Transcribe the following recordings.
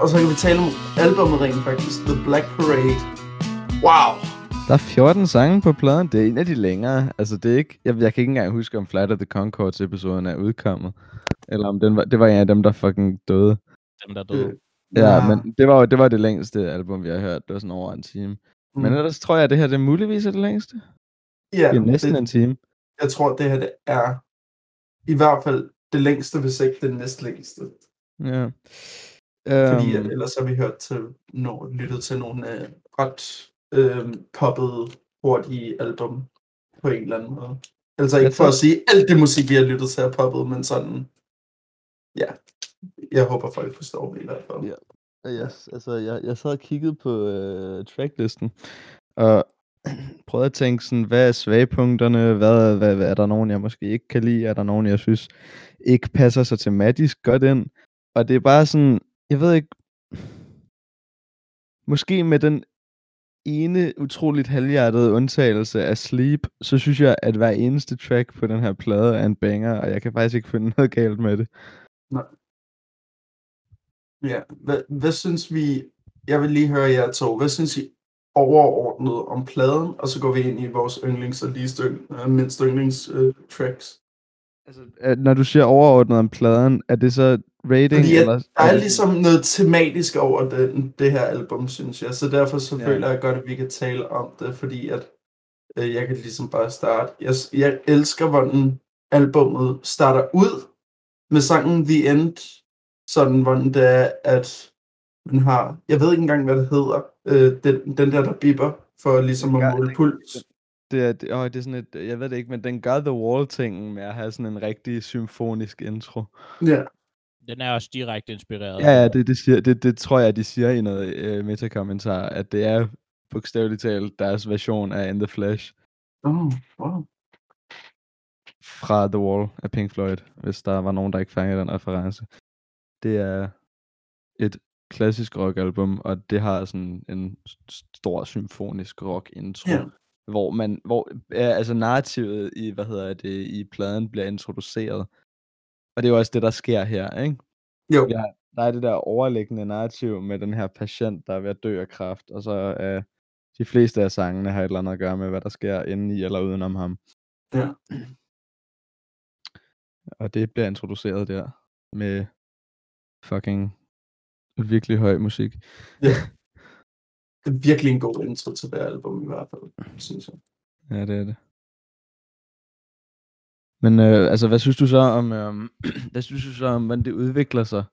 Og så kan vi tale om albumet rent faktisk. The Black Parade. Wow. Der er 14 sange på pladen. Det er en af de længere. Altså, det er ikke... Jeg, jeg kan ikke engang huske, om Flight of the Concords episoden er udkommet. Eller om den var, det var en af dem, der fucking døde. Dem, der døde. Øh, Ja, Ja. men det var jo det, var det længste album, vi har hørt. Det var sådan over en time. Mm. Men ellers tror jeg, at det her det er muligvis er det længste. ja, Det er næsten det, en time. jeg tror, det her det er i hvert fald det længste, hvis ikke det næstlængste. Ja. Fordi um, ellers har vi hørt til, no, lyttet til nogle uh, ret uh, poppede, hurtige album på en eller anden måde. Altså ikke for at sige, alt det musik, vi har lyttet til er poppet, men sådan, ja, jeg håber folk forstår det i hvert fald. Ja. Jeg, altså, jeg, jeg sad og kiggede på øh, tracklisten, og prøvede at tænke sådan, hvad er svagpunkterne, hvad, hvad, hvad er der nogen, jeg måske ikke kan lide, er der nogen, jeg synes ikke passer sig tematisk godt ind, og det er bare sådan, jeg ved ikke, måske med den ene utroligt halvhjertede undtagelse af Sleep, så synes jeg, at hver eneste track på den her plade er en banger, og jeg kan faktisk ikke finde noget galt med det. Nej. Ja, hvad, hvad synes vi, jeg vil lige høre jer to, hvad synes I overordnet om pladen, og så går vi ind i vores yndlings og lige uh, øh, mindst yndlings uh, tracks. Altså, når du siger overordnet om pladen, er det så rating? Fordi eller, Der er ligesom noget tematisk over den, det her album, synes jeg, så derfor så Ja. føler jeg godt, at vi kan tale om det, fordi at øh, jeg kan ligesom bare starte. Jeg, jeg elsker, hvordan albummet starter ud med sangen The End, sådan hvordan det er, at man har, jeg ved ikke engang, hvad det hedder, øh, den, den der, der bipper, for ligesom at måle puls. Det, er, det, åh, det er sådan et, jeg ved det ikke, men den gør The Wall-tingen med at have sådan en rigtig symfonisk intro. Ja, Den er også direkte inspireret. Ja, ja, det, det, siger, det, det tror jeg, de siger i noget øh, metakommentar, at det er bogstaveligt talt deres version af In The Flesh oh, wow. fra The Wall af Pink Floyd, hvis der var nogen, der ikke fangede den reference. Det er et klassisk rockalbum, og det har sådan en stor symfonisk rock intro. Ja. Hvor man, hvor ja, altså narrativet i, hvad hedder det, i pladen bliver introduceret. Og det er jo også det, der sker her, ikke? Jo, Ja, der er det der overliggende narrativ med den her patient, der er ved at dø af kræft, og så er de fleste af sangene har et eller andet at gøre med, hvad der sker inde i eller udenom ham. Ja. Og det bliver introduceret der med fucking virkelig høj musik. Det er virkelig en god intro til det album i hvert fald, synes jeg. Ja, det er det. Men øh, altså, hvad synes du så om, øh, hvad synes du så om, hvordan det udvikler sig?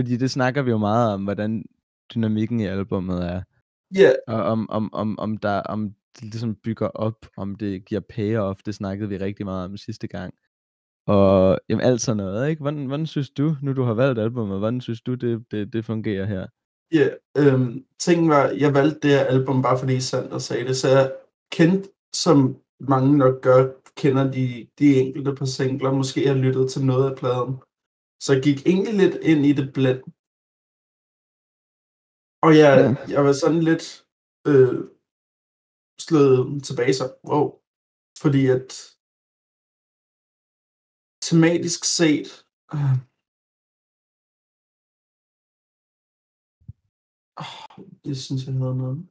Fordi det snakker vi jo meget om, hvordan dynamikken i albummet er. Ja, Og om, om, om, om, der, om det ligesom bygger op, om det giver payoff, det snakkede vi rigtig meget om sidste gang. Og jamen, alt sådan noget, ikke? Hvordan, hvordan synes du, nu du har valgt albumet, hvordan synes du, det, det, det fungerer her? Ja, øhm, tingen var, jeg valgte det her album bare fordi Sander sagde det, så jeg kendte, som mange nok gør, kender de, de enkelte par singler, måske har lyttet til noget af pladen. Så jeg gik egentlig lidt ind i det blænd. Og jeg, Ja. jeg var sådan lidt øh, slået tilbage så, wow. Fordi at tematisk set, øh, åh, det synes jeg havde noget.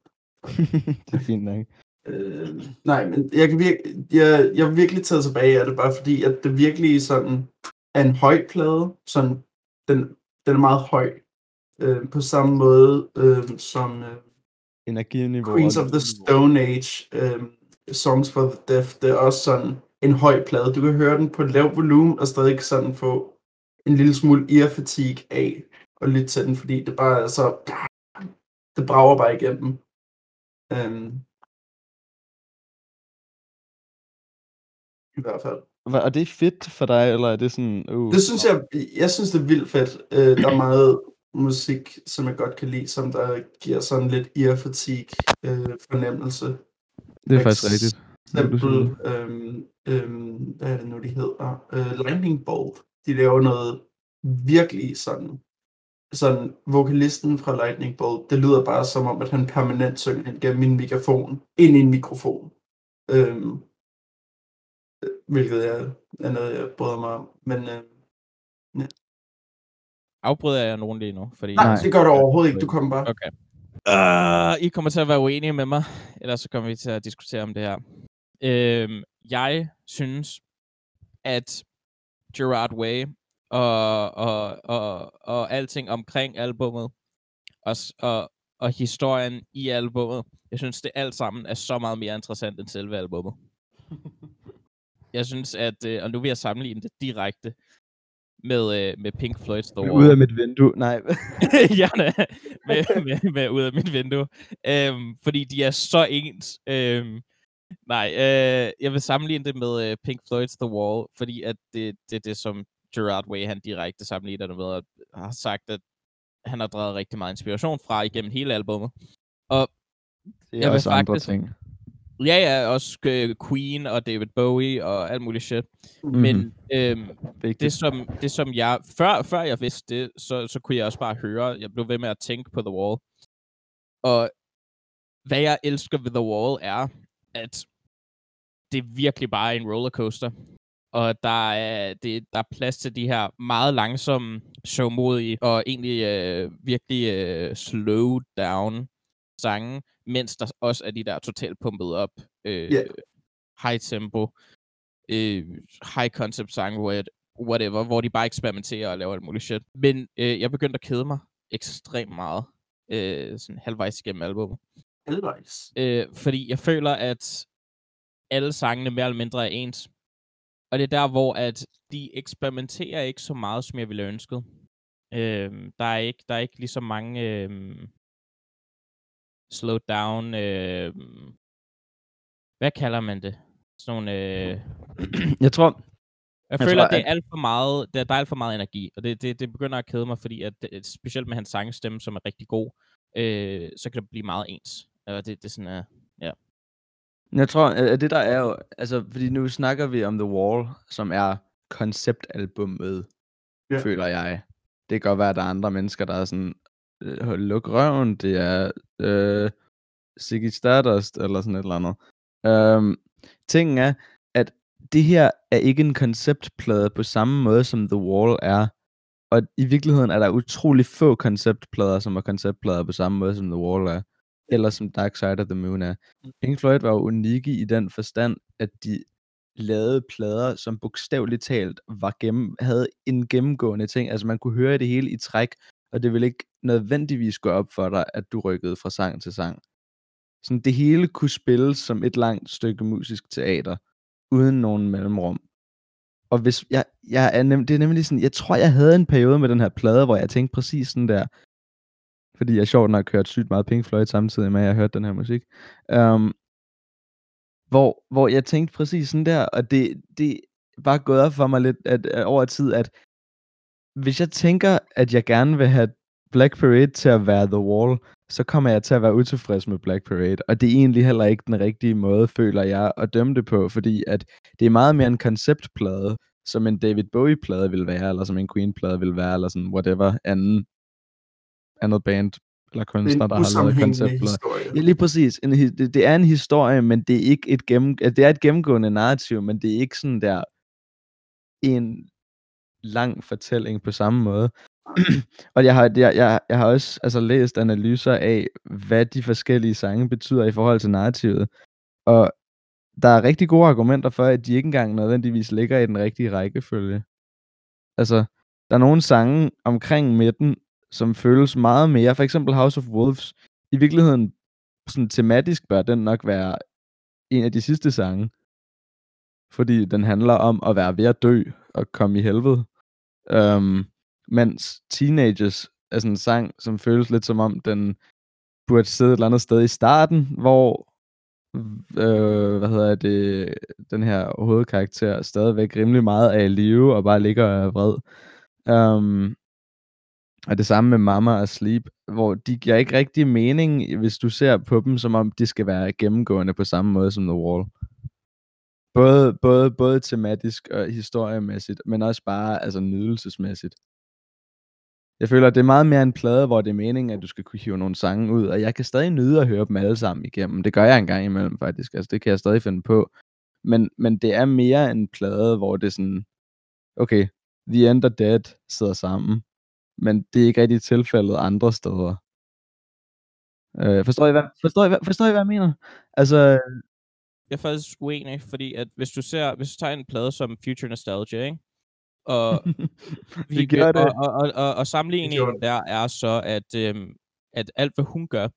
det er fint nok. Øh, nej, men jeg, kan virke, jeg, jeg er virkelig taget tilbage af det, bare fordi, at det virkelig sådan er en høj plade. Sådan, den, den er meget høj. Øh, på samme måde øh, som øh, Energiniveau. Queens og of the. Stone Age, øh, Songs for the Deaf, det er også sådan en høj plade. Du kan høre den på et lavt volumen, og stadig sådan få en lille smule ear fatigue af at lytte til den, fordi det bare er så... Det brager bare igennem. Øhm, I hvert fald. Hva- Og det er fedt for dig, eller er det sådan... Uh, Det synes jeg, jeg synes det er vildt fedt. Øh, der er meget musik, som jeg godt kan lide, som der giver sådan lidt ear fatigue øh, fornemmelse. det er faktisk rigtigt. eksempel, øhm, øhm, hvad er det nu, de hedder? Øh, Lightning Bolt. De laver noget virkelig sådan, sådan vokalisten fra Lightning Bolt, det lyder bare som om, at han permanent synger ind gennem min mikrofon, ind i en mikrofon. Øhm, øh, hvilket er, er noget, jeg bryder mig om. Men øh, Afbryder jeg nogen lige nu? Fordi Nej, det gør du overhovedet ikke. Du kommer bare. Okay. Uh, I kommer til at være uenige med mig, ellers så kommer vi til at diskutere om det her. Uh, jeg synes, at Gerard Way og, og, og, og alting omkring albummet, og, og, og historien i albummet, jeg synes, det alt sammen er så meget mere interessant end selve albummet. Jeg synes, at, øh, og nu vil jeg sammenligne det direkte med, øh, med Pink Floyd's The Wall. Ud af mit vindue. Nej. Gerne med, med, med ud af mit vindue. Øhm, fordi de er så ens. Øhm, nej, øh, jeg vil sammenligne det med øh, Pink Floyd's The Wall, fordi at det, det er det, som Gerard Way han direkte sammenligner det med, og har sagt, at han har drevet rigtig meget inspiration fra igennem hele albummet. Og Det Jeg er vil også andre faktisk- ting. ja, ja, også øh, Queen og David Bowie og alt muligt shit. Mhm. Men øhm, Vigtigt. det som, det som jeg, før, før jeg vidste det, så, så kunne jeg også bare høre, jeg blev ved med at tænke på The Wall. Og hvad jeg elsker ved The Wall er, at det er virkelig bare en rollercoaster. Og der er, det, der er plads til de her meget langsomme, sørgmodige og egentlig øh, virkelig øh, slow down sange, mens der også er de der totalt pumpet op, øh, Ja. high tempo, øh, high concept sange, hvor whatever, hvor de bare eksperimenterer og laver alt muligt shit. Men øh, jeg begyndte at kede mig ekstremt meget, øh, sådan halvvejs igennem albumet. Halvvejs. Øh, fordi jeg føler, at alle sangene mere eller mindre er ens. Og det er der, hvor at de eksperimenterer ikke så meget, som jeg ville ønske. Øh, der, er ikke, der er ikke lige så mange øh, slow down... Øh, hvad kalder man det? Sådan nogle... Øh, Jeg tror, jeg, Jeg føler, tror, at det er alt for meget, der, der er alt for meget energi, og det, det, det begynder at kede mig, fordi at det, specielt med hans sangstemme, som er rigtig god, øh, så kan det blive meget ens. Og det, det er sådan, uh, Jeg tror, at det der er jo, altså, fordi nu snakker vi om The Wall, som er konceptalbummet, Ja. ja. føler jeg. Det kan godt være, at der er andre mennesker, der er sådan, øh, luk røven, det er øh, Ziggy Stardust, eller sådan et eller andet. Øhm, tingen er, at det her er ikke en konceptplade på samme måde, som The Wall er. Og i virkeligheden er der utrolig få konceptplader, som er konceptplader på samme måde, som The Wall er. Eller som Dark Side of the Moon er. Pink Floyd var jo unikke i den forstand, at de lavede plader, som bogstaveligt talt var gennem, havde en gennemgående ting. Altså man kunne høre det hele i træk, og det ville ikke nødvendigvis gå op for dig, at du rykkede fra sang til sang. Sådan det hele kunne spilles som et langt stykke musisk teater, uden nogen mellemrum. Og hvis jeg, jeg er nem, det er nemlig sådan, jeg tror, jeg havde en periode med den her plade, hvor jeg tænkte præcis sådan der, fordi jeg sjovt nok hørt sygt meget Pink Floyd samtidig med, at jeg hørte den her musik. Um, hvor, hvor jeg tænkte præcis sådan der, og det, det var gået op for mig lidt at, at over tid, at hvis jeg tænker, at jeg gerne vil have Black Parade til at være The Wall, så kommer jeg til at være utilfreds med Black Parade. Og det er egentlig heller ikke den rigtige måde, føler jeg, at dømme det på, fordi at det er meget mere en konceptplade, som en David Bowie-plade vil være, eller som en Queen-plade vil være, eller sådan whatever anden, andet band eller er kunstner, der har lavet konceptplader. Ja, lige præcis. En, det, det er en historie, men det er ikke et gennem, det er et gennemgående narrativ, men det er ikke sådan der en lang fortælling på samme måde. og jeg har, jeg, jeg, jeg har også altså, læst analyser af, hvad de forskellige sange betyder i forhold til narrativet. Og der er rigtig gode argumenter for, at de ikke engang nødvendigvis ligger i den rigtige rækkefølge. Altså, der er nogle sange omkring midten, som føles meget mere, for eksempel House of Wolves, i virkeligheden sådan tematisk bør den nok være en af de sidste sange. Fordi den handler om at være ved at dø og komme i helvede. Um, mens Teenagers er sådan en sang, som føles lidt som om, den burde sidde et eller andet sted i starten, hvor øh, hvad hedder det, den her hovedkarakter stadigvæk rimelig meget er i live og bare ligger og er vred. Um, og det samme med Mama og Sleep, hvor de giver ikke rigtig mening, hvis du ser på dem, som om de skal være gennemgående på samme måde som The Wall. Både, både, både tematisk og historiemæssigt, men også bare altså nydelsesmæssigt. Jeg føler, at det er meget mere en plade, hvor det er meningen, at du skal kunne hive nogle sange ud, og jeg kan stadig nyde at høre dem alle sammen igennem. Det gør jeg en gang imellem, faktisk. Altså, det kan jeg stadig finde på. Men, men det er mere en plade, hvor det er sådan, okay, The End og Dead sidder sammen men det er ikke rigtig tilfældet andre steder. Øh, forstår, I, hvad, forstår, I, hvad, forstår I, hvad jeg mener? Altså, Jeg er faktisk uenig, fordi at hvis du ser, hvis du tager en plade som Future Nostalgia, ikke? Og, vi, det gør det. og, og, og, og, og Det sammenligningen det. der er så, at, øhm, at alt hvad hun gør,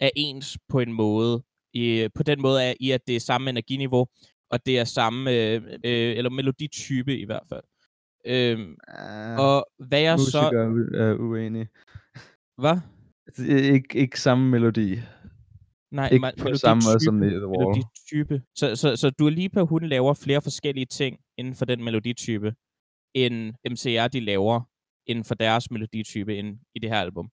er ens på en måde. I, på den måde er i, at det er samme energiniveau, og det er samme, øh, øh, eller meloditype i hvert fald. Øhm, uh, og hvad jeg så... er u- uenige. Hvad? Er Ikke, ikke samme melodi. Nej, Ikke ma- på samme måde som The Wall. meloditype. Så, så, så Dua Lipa, hun laver flere forskellige ting inden for den meloditype, end MCR, de laver inden for deres meloditype ind i det her album.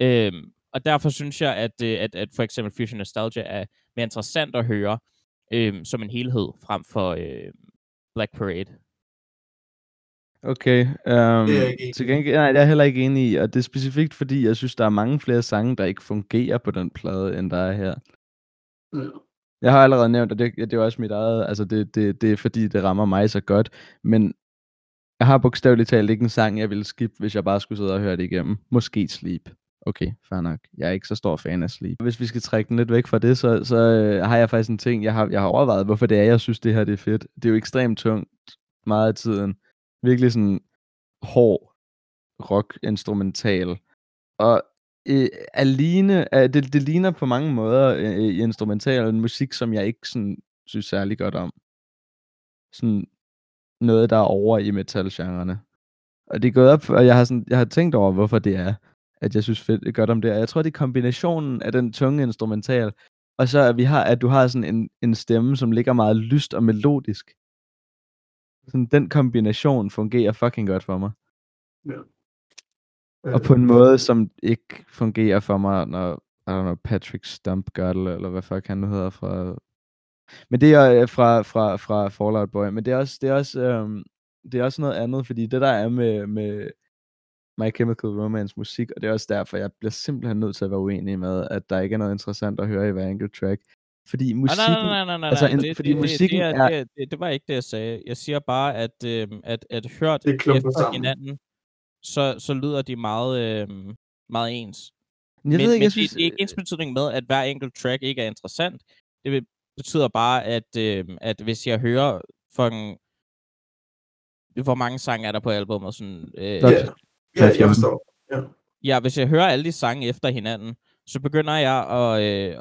Øhm, og derfor synes jeg, at, øh, at, at for eksempel Fusion Nostalgia er mere interessant at høre øhm, som en helhed, frem for øh, Black Parade. Okay. Um, Det er jeg ikke til gengæld, nej, det er jeg heller ikke enig i, og det er specifikt fordi, jeg synes, der er mange flere sange, der ikke fungerer på den plade, end der er her. Ja. Jeg har allerede nævnt, og det, det er også mit eget, altså det, det, det er fordi, det rammer mig så godt, men jeg har bogstaveligt talt ikke en sang, jeg ville skippe, hvis jeg bare skulle sidde og høre det igennem. Måske Sleep. Okay, fair nok. Jeg er ikke så stor fan af Sleep. Hvis vi skal trække den lidt væk fra det, så, så øh, har jeg faktisk en ting, jeg har, jeg har overvejet, hvorfor det er, jeg synes, det her det er fedt. Det er jo ekstremt tungt meget af tiden. Virkelig sådan hård rock instrumental. Og øh, alene, øh, det, det ligner på mange måder øh, øh instrumental musik, som jeg ikke sådan, synes særlig godt om. Sådan noget, der er over i metalgenrerne. Og det er gået op, og jeg har, sådan, jeg har tænkt over, hvorfor det er, at jeg synes fedt, godt om det. Og jeg tror, det er kombinationen af den tunge instrumental, og så at vi har, at du har sådan en, en stemme, som ligger meget lyst og melodisk. Sådan, den kombination fungerer fucking godt for mig. Og på en måde, som ikke fungerer for mig, når I don't know, Patrick Stump gør det, eller hvad fuck han nu hedder fra... Men det er øh, fra, fra, fra Fallout Boy, men det er også, det er også, øhm, det er også noget andet, fordi det der er med, med My Chemical Romance musik, og det er også derfor, jeg bliver simpelthen nødt til at være uenig med, at der ikke er noget interessant at høre i hver enkelt track. Fordi Nej, musikken, nej, nej, nej, nej, altså nej. en- det, fordi det, det, musikken det, er- det, det, det var ikke det, jeg sagde. Jeg siger bare, at, øh, at, at hørt Det efter sammen. hinanden, så, så lyder de meget, øh, meget ens. jeg men ved ikke, men jeg synes, det, det er ikke ens betydning med, at hver enkelt track ikke er interessant. Det be- betyder bare, at, øh, at hvis jeg hører fucking... Hvor mange sange er der på albumet? Sådan, øh, Ja, ja, jeg 15. forstår. ja, hvis jeg hører alle de sange efter hinanden, så begynder jeg at, øh,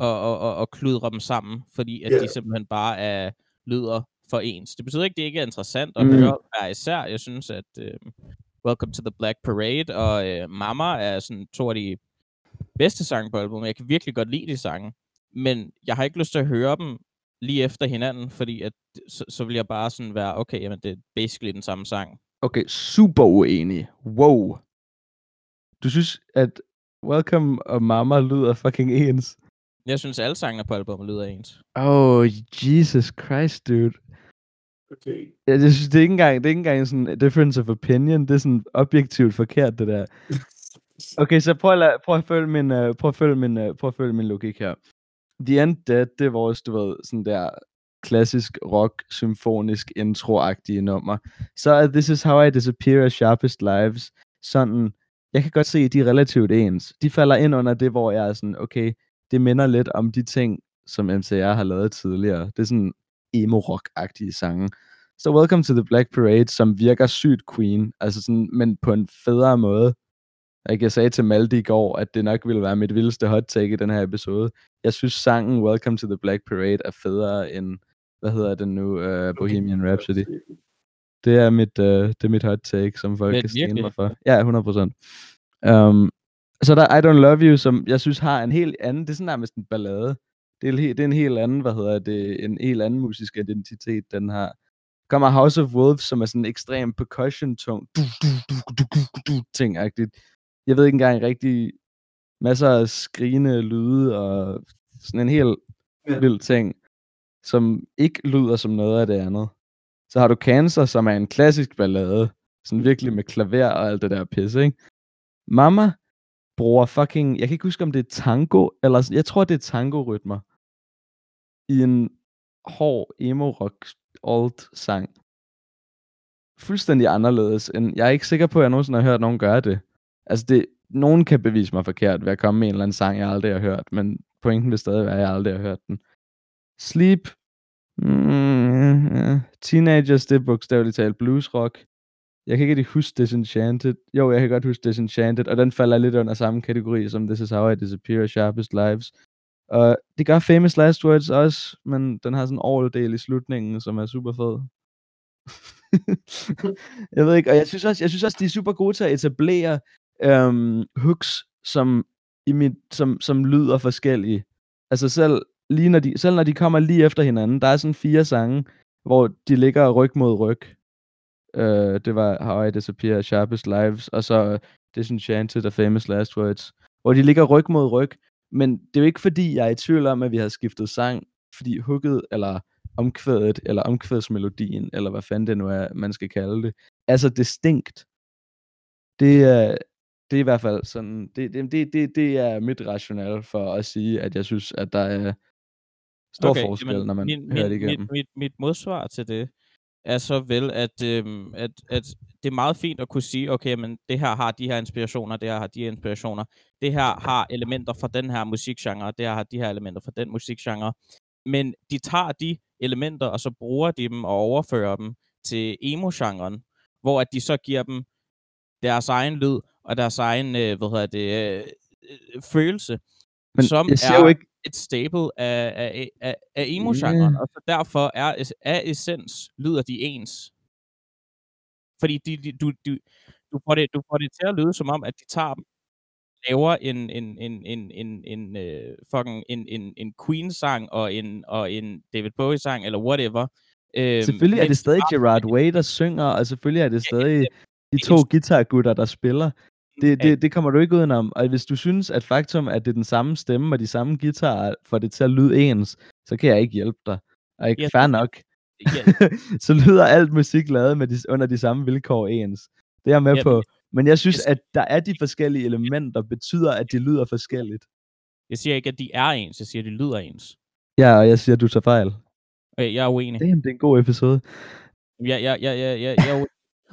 at, at, at, at kludre dem sammen, fordi at Ja. de simpelthen bare er lyder for ens. Det betyder ikke, at det ikke er interessant at mm. høre hver især. Jeg synes, at øh, Welcome to the Black Parade og øh, Mama er sådan to af de bedste sange på albumet. Jeg kan virkelig godt lide de sange, men jeg har ikke lyst til at høre dem lige efter hinanden, fordi at, så, så vil jeg bare sådan være, okay, jamen det er basically den samme sang. Okay, super uenig. Wow. Du synes, at Welcome og Mama lyder fucking ens? Jeg synes, alle sangene på albumet lyder ens. Oh, Jesus Christ, dude. Okay. Jeg, jeg synes, det er ikke engang, det er ikke engang sådan a difference of opinion. Det er sådan objektivt forkert, det der. Okay, så prøv at, lade, prøv at følge min, uh, prøv at følge min, uh, prøv at følge min logik her. The End Dead, det er vores, du ved, sådan der klassisk rock, symfonisk, intro-agtige nummer. Så er This Is How I Disappear Sharpest Lives sådan, jeg kan godt se, at de er relativt ens. De falder ind under det, hvor jeg er sådan, okay, det minder lidt om de ting, som MCR har lavet tidligere. Det er sådan emo-rock-agtige sange. Så Welcome to the Black Parade, som virker sygt Queen, altså sådan, men på en federe måde. Jeg sagde til Malte i går, at det nok ville være mit vildeste hot take i den her episode. Jeg synes, sangen Welcome to the Black Parade er federe end, hvad hedder den nu, uh, Bohemian Rhapsody. Det er mit, uh, det er mit hot take, som folk Men kan stene mig for. Ja, 100%. Um, så der er I Don't Love You, som jeg synes har en helt anden, det er sådan nærmest en ballade. Det er, det er en helt anden, hvad hedder det, en helt anden musisk identitet, den har. Kommer House of Wolves, som er sådan en ekstrem percussion-tung, du, du, du, du, du, du, du, ting-agtigt. Jeg ved ikke engang rigtig, masser af skrigende lyde, og sådan en helt Ja. vild ting, som ikke lyder som noget af det andet. Så har du Cancer, som er en klassisk ballade, sådan virkelig med klaver og alt det der pisse, ikke? Mama bruger fucking, jeg kan ikke huske, om det er tango, eller sådan- jeg tror, det er tango-rytmer, i en hård emo-rock alt sang. fuldstændig anderledes. End, jeg er ikke sikker på, at jeg nogensinde har hørt nogen gøre det. Altså, det, nogen kan bevise mig forkert ved at komme med en eller anden sang, jeg aldrig har hørt, men pointen vil stadig være, at jeg aldrig har hørt den. Sleep. Mm, yeah. Teenagers, det er bogstaveligt talt blues rock. Jeg kan ikke rigtig huske Disenchanted. Jo, jeg kan godt huske Disenchanted, og den falder lidt under samme kategori som This Is How I Disappear Sharpest Lives. Og det gør Famous Last Words også, men den har sådan en all-del i slutningen, som er super fed. jeg ved ikke, og jeg synes også, jeg synes også, de er super gode til at etablere øhm, hooks, som, i mit, som, som lyder forskellige. Altså selv, lige når de, selv når de kommer lige efter hinanden, der er sådan fire sange, hvor de ligger ryg mod ryg. Uh, det var How I Disappear, Sharpest Lives, og så Disenchanted og Famous Last Words, hvor de ligger ryg mod ryg. Men det er jo ikke fordi, jeg er i tvivl om, at vi har skiftet sang, fordi hooket, eller omkvædet, eller omkvædsmelodien, eller hvad fanden det nu er, man skal kalde det, er så distinkt. Det er, det er i hvert fald sådan, det, det, det, det, det er mit rationale for at sige, at jeg synes, at der er stor okay, forskel, jamen, når man min, hører det igennem. Mit, mit, mit modsvar til det er så vel, at, øh, at, at det er meget fint at kunne sige, okay, men det her har de her inspirationer, det her har de her inspirationer, det her har elementer fra den her musikgenre, det her har de her elementer fra den musikgenre, men de tager de elementer, og så bruger de dem og overfører dem til emo-genren, hvor at de så giver dem deres egen lyd og deres egen, øh, hvad hedder det, øh, øh følelse, men som jeg ser er jo ikke, et staple af, af, af, af emo-genren, Ja. og så derfor er af essens lyder de ens. Fordi de, de, du, du, du, får det, du får det til at lyde som om, at de tager dem, laver en, en, en, en, en, en, uh, fucking en, en, en Queen-sang og en, og en David Bowie-sang, eller whatever. Øhm, selvfølgelig er det de stadig Gerard Way, der synger, og selvfølgelig er det stadig de to er- guitargutter, der spiller. Det, det, det kommer du ikke udenom. Og hvis du synes, at faktum, at det er den samme stemme og de samme guitarer, får det til at lyde ens, så kan jeg ikke hjælpe dig. Og ikke Ja, fair nok. Ja, så lyder alt musik lavet med de, under de samme vilkår ens. Det er jeg med Ja, på. Men jeg synes, hvis- at der er de forskellige elementer, betyder, at de lyder forskelligt. jeg siger ikke, at de er ens, jeg siger, at de lyder ens. Ja, og jeg siger, at du tager fejl. Okay, jeg er uenig. Damn, det er en god episode. Ja, ja, ja, ja, ja, jeg, er uenig.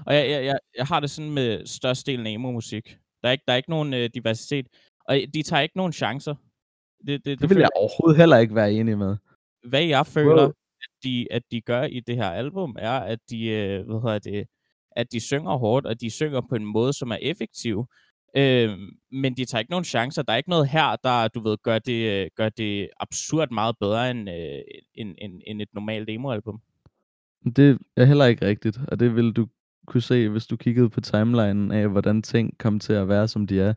Og jeg, jeg, jeg, jeg har det sådan med størstedelen af emo-musik. Der er ikke, der er ikke nogen øh, diversitet. Og de tager ikke nogen chancer. Det, det, det, Det vil jeg overhovedet heller ikke være enig med. hvad jeg føler, Wow. at, de, at de gør i det her album, er, at de, øh, hvad hedder det, at de synger hårdt, og de synger på en måde, som er effektiv. Øh, men de tager ikke nogen chancer. Der er ikke noget her, der, du ved, gør det, øh, gør det absurd meget bedre end, øh, end, end, end et normalt emo-album. Det er heller ikke rigtigt, og det vil du kunne se, hvis du kiggede på timelinen af, hvordan ting kom til at være, som de er.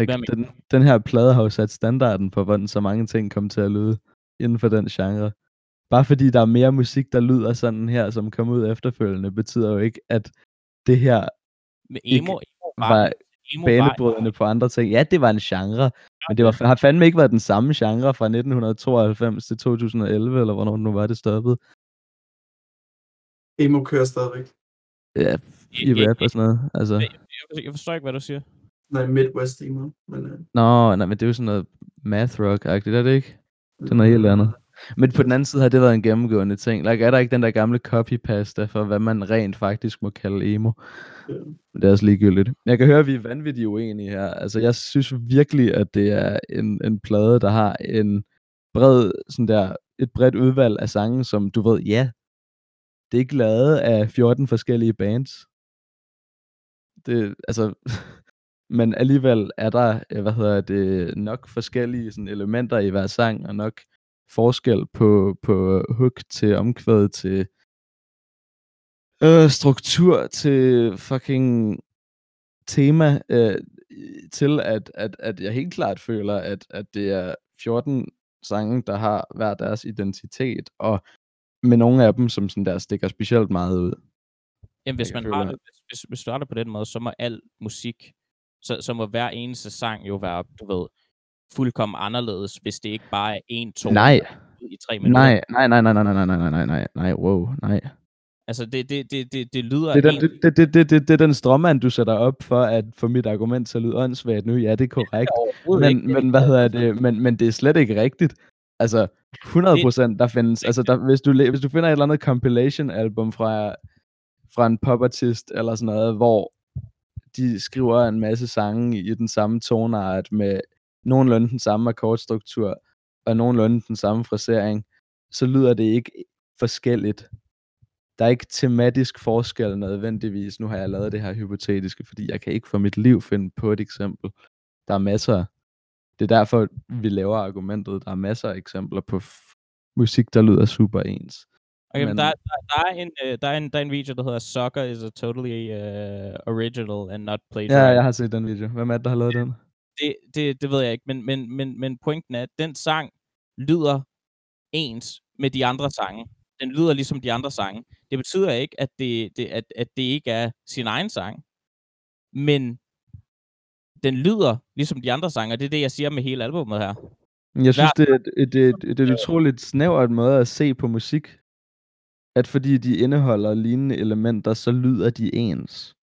Ikke? Den, den her plade har jo sat standarden for, hvordan så mange ting kom til at lyde inden for den genre. Bare fordi der er mere musik, der lyder sådan her, som kom ud efterfølgende, betyder jo ikke, at det her Men Ikke emo, emo var, var emo var banebrydende på andre ting. Ja, det var en genre, men det var, har fandme ikke været den samme genre fra 1992 til 2011, eller hvornår nu var det stoppet. Emo kører stadigvæk. Ja, i rap og sådan noget. Altså. jeg, jeg forstår ikke, hvad du siger. Nej, Midwest emo. Men, øh, Nå, nej, men det er jo sådan noget math rock-agtigt, er det ikke? Det er noget helt andet. Men på den anden side har det været en gennemgående ting. Like, er der ikke den der gamle copypasta for, hvad man rent faktisk må kalde emo? Ja. Men det er også ligegyldigt. Jeg kan høre, at vi er vanvittigt uenige her. Altså, jeg synes virkelig, at det er en, en plade, der har en bred, sådan der, et bredt udvalg af sange, som du ved, ja, det er ikke lavet af 14 forskellige bands. Det, altså, men alligevel er der, øh, hvad hedder det, nok forskellige sådan, elementer i hver sang, og nok forskel på, på øh, hook til omkvæd til øh, struktur til fucking tema øh, til at, at, at jeg helt klart føler, at, at det er 14 sange, der har hver deres identitet, og med nogle af dem, som sådan der stikker specielt meget ud. Jamen, hvis man har det, hvis, hvis, hvis du har det på den måde, så må al musik, så, så må hver eneste sang jo være, du ved, fuldkommen anderledes, hvis det ikke bare er en tone Nej, ud i tre minutter. nej, nej, nej, nej, nej, nej, nej, nej, nej, nej, nej, wow, nej. Altså, det, det, det, det, det lyder Det er, den, egentlig- det, det, det, det, det er den strømmand, du sætter op for at få mit argument til at lyde åndssvagt nu. Ja, det er korrekt. overhovedet Men, ikke. men hvad hedder det? Men, men det er slet ikke rigtigt. Altså, 100 procent, der findes, altså der, hvis, du, hvis du finder et eller andet compilation album fra, fra en popartist eller sådan noget, hvor de skriver en masse sange i den samme tonart med nogenlunde den samme akkordstruktur og nogenlunde den samme frasering, så lyder det ikke forskelligt. Der er ikke tematisk forskel nødvendigvis. Nu har jeg lavet det her hypotetiske, fordi jeg kan ikke for mit liv finde på et eksempel. Der er masser. Det er derfor, vi laver argumentet. Der er masser af eksempler på musik, der lyder super ens. Okay, men, der, der, der, er en, uh, der, er en, der er en video, der hedder Soccer is a totally uh, original and not plagiarized. Ja, jeg har set den video. Hvem er det, der har lavet den? Det, det, det ved jeg ikke, men, men, men, men pointen er, at den sang lyder ens med de andre sange. Den lyder ligesom de andre sange. Det betyder ikke, at det, det, at, at det ikke er sin egen sang, men den lyder ligesom de andre sange, det er det, jeg siger med hele albumet her. Jeg synes, Hver... det, er, det, det, det er et utroligt snævert måde at se på musik. At fordi de indeholder lignende elementer, så lyder de ens.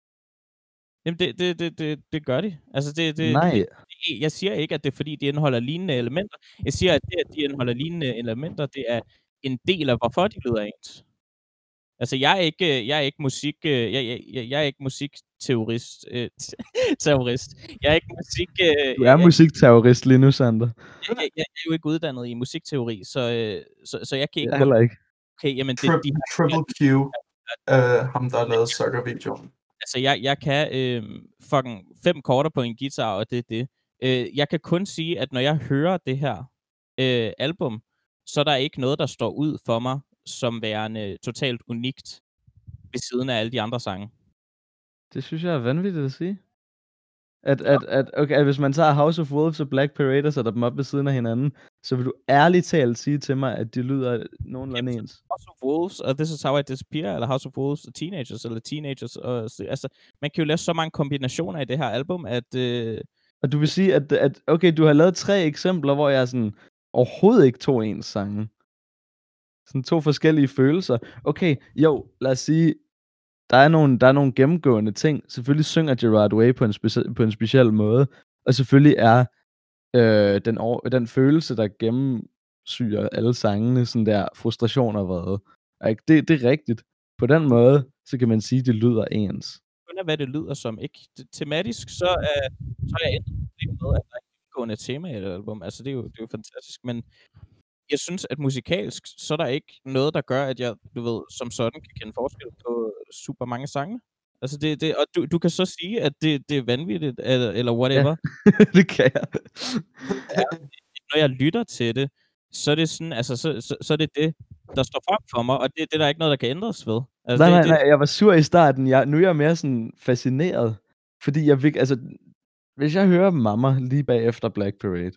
Jamen, det, det, det, det, det gør de. Altså, det, det, Nej. Det, jeg siger ikke, at det er fordi, de indeholder lignende elementer. Jeg siger, at det, at de indeholder lignende elementer, det er en del af, hvorfor de lyder ens. Altså, jeg er ikke, jeg er ikke musik, jeg, jeg, jeg, jeg er ikke musikteorist. Øh, terrorist. Jeg er ikke musik... du er jeg, musikterrorist lige nu, Sander. Jeg, jeg, jeg, er jo ikke uddannet i musikteori, så, så, så jeg kan ikke... Jeg heller ikke. Okay, jamen... Det, Tri- de Triple Q, uh, ham der har lavet Sucker-videoen. Altså, jeg, jeg kan øh, fucking fem korter på en guitar, og det er det. Øh, jeg kan kun sige, at når jeg hører det her øh, album, så er der ikke noget, der står ud for mig som værende totalt unikt ved siden af alle de andre sange. Det synes jeg er vanvittigt at sige. At, at, at, okay, at hvis man tager House of Wolves og Black Parade og sætter dem op ved siden af hinanden, så vil du ærligt talt sige til mig, at de lyder nogenlunde ens. House of Wolves og This Is How I Disappear, eller House of Wolves og Teenagers, eller Teenagers. Og, altså, man kan jo lave så mange kombinationer i det her album, at... Øh... Og du vil sige, at, at okay, du har lavet tre eksempler, hvor jeg sådan overhovedet ikke tog ens sange. Sådan to forskellige følelser. Okay, jo, lad os sige, der er nogle, der er nogle gennemgående ting. Selvfølgelig synger Gerard Way på en, speci- på en speciel måde, og selvfølgelig er øh, den, over, den følelse, der gennemsyrer alle sangene, sådan der frustration og vrede. Det, det er rigtigt. På den måde, så kan man sige, at det lyder ens. Kun hvad det lyder som. Ikke tematisk, så, er, så er jeg endt med, at der er et gennemgående tema i et album. Altså, det er jo, det er jo fantastisk, men jeg synes, at musikalsk, så er der ikke noget, der gør, at jeg, du ved, som sådan kan kende forskel på super mange sange. Altså det, det, og du, du kan så sige, at det, det er vanvittigt, eller, eller whatever. Ja, det kan jeg. ja, når jeg lytter til det, så er det sådan, altså, så, så, så er det det, der står frem for mig, og det, det er der ikke noget, der kan ændres ved. Altså, nej, det, nej, nej, jeg var sur i starten. Jeg, nu er jeg mere sådan fascineret, fordi jeg fik, altså, hvis jeg hører Mamma lige bagefter Black Parade,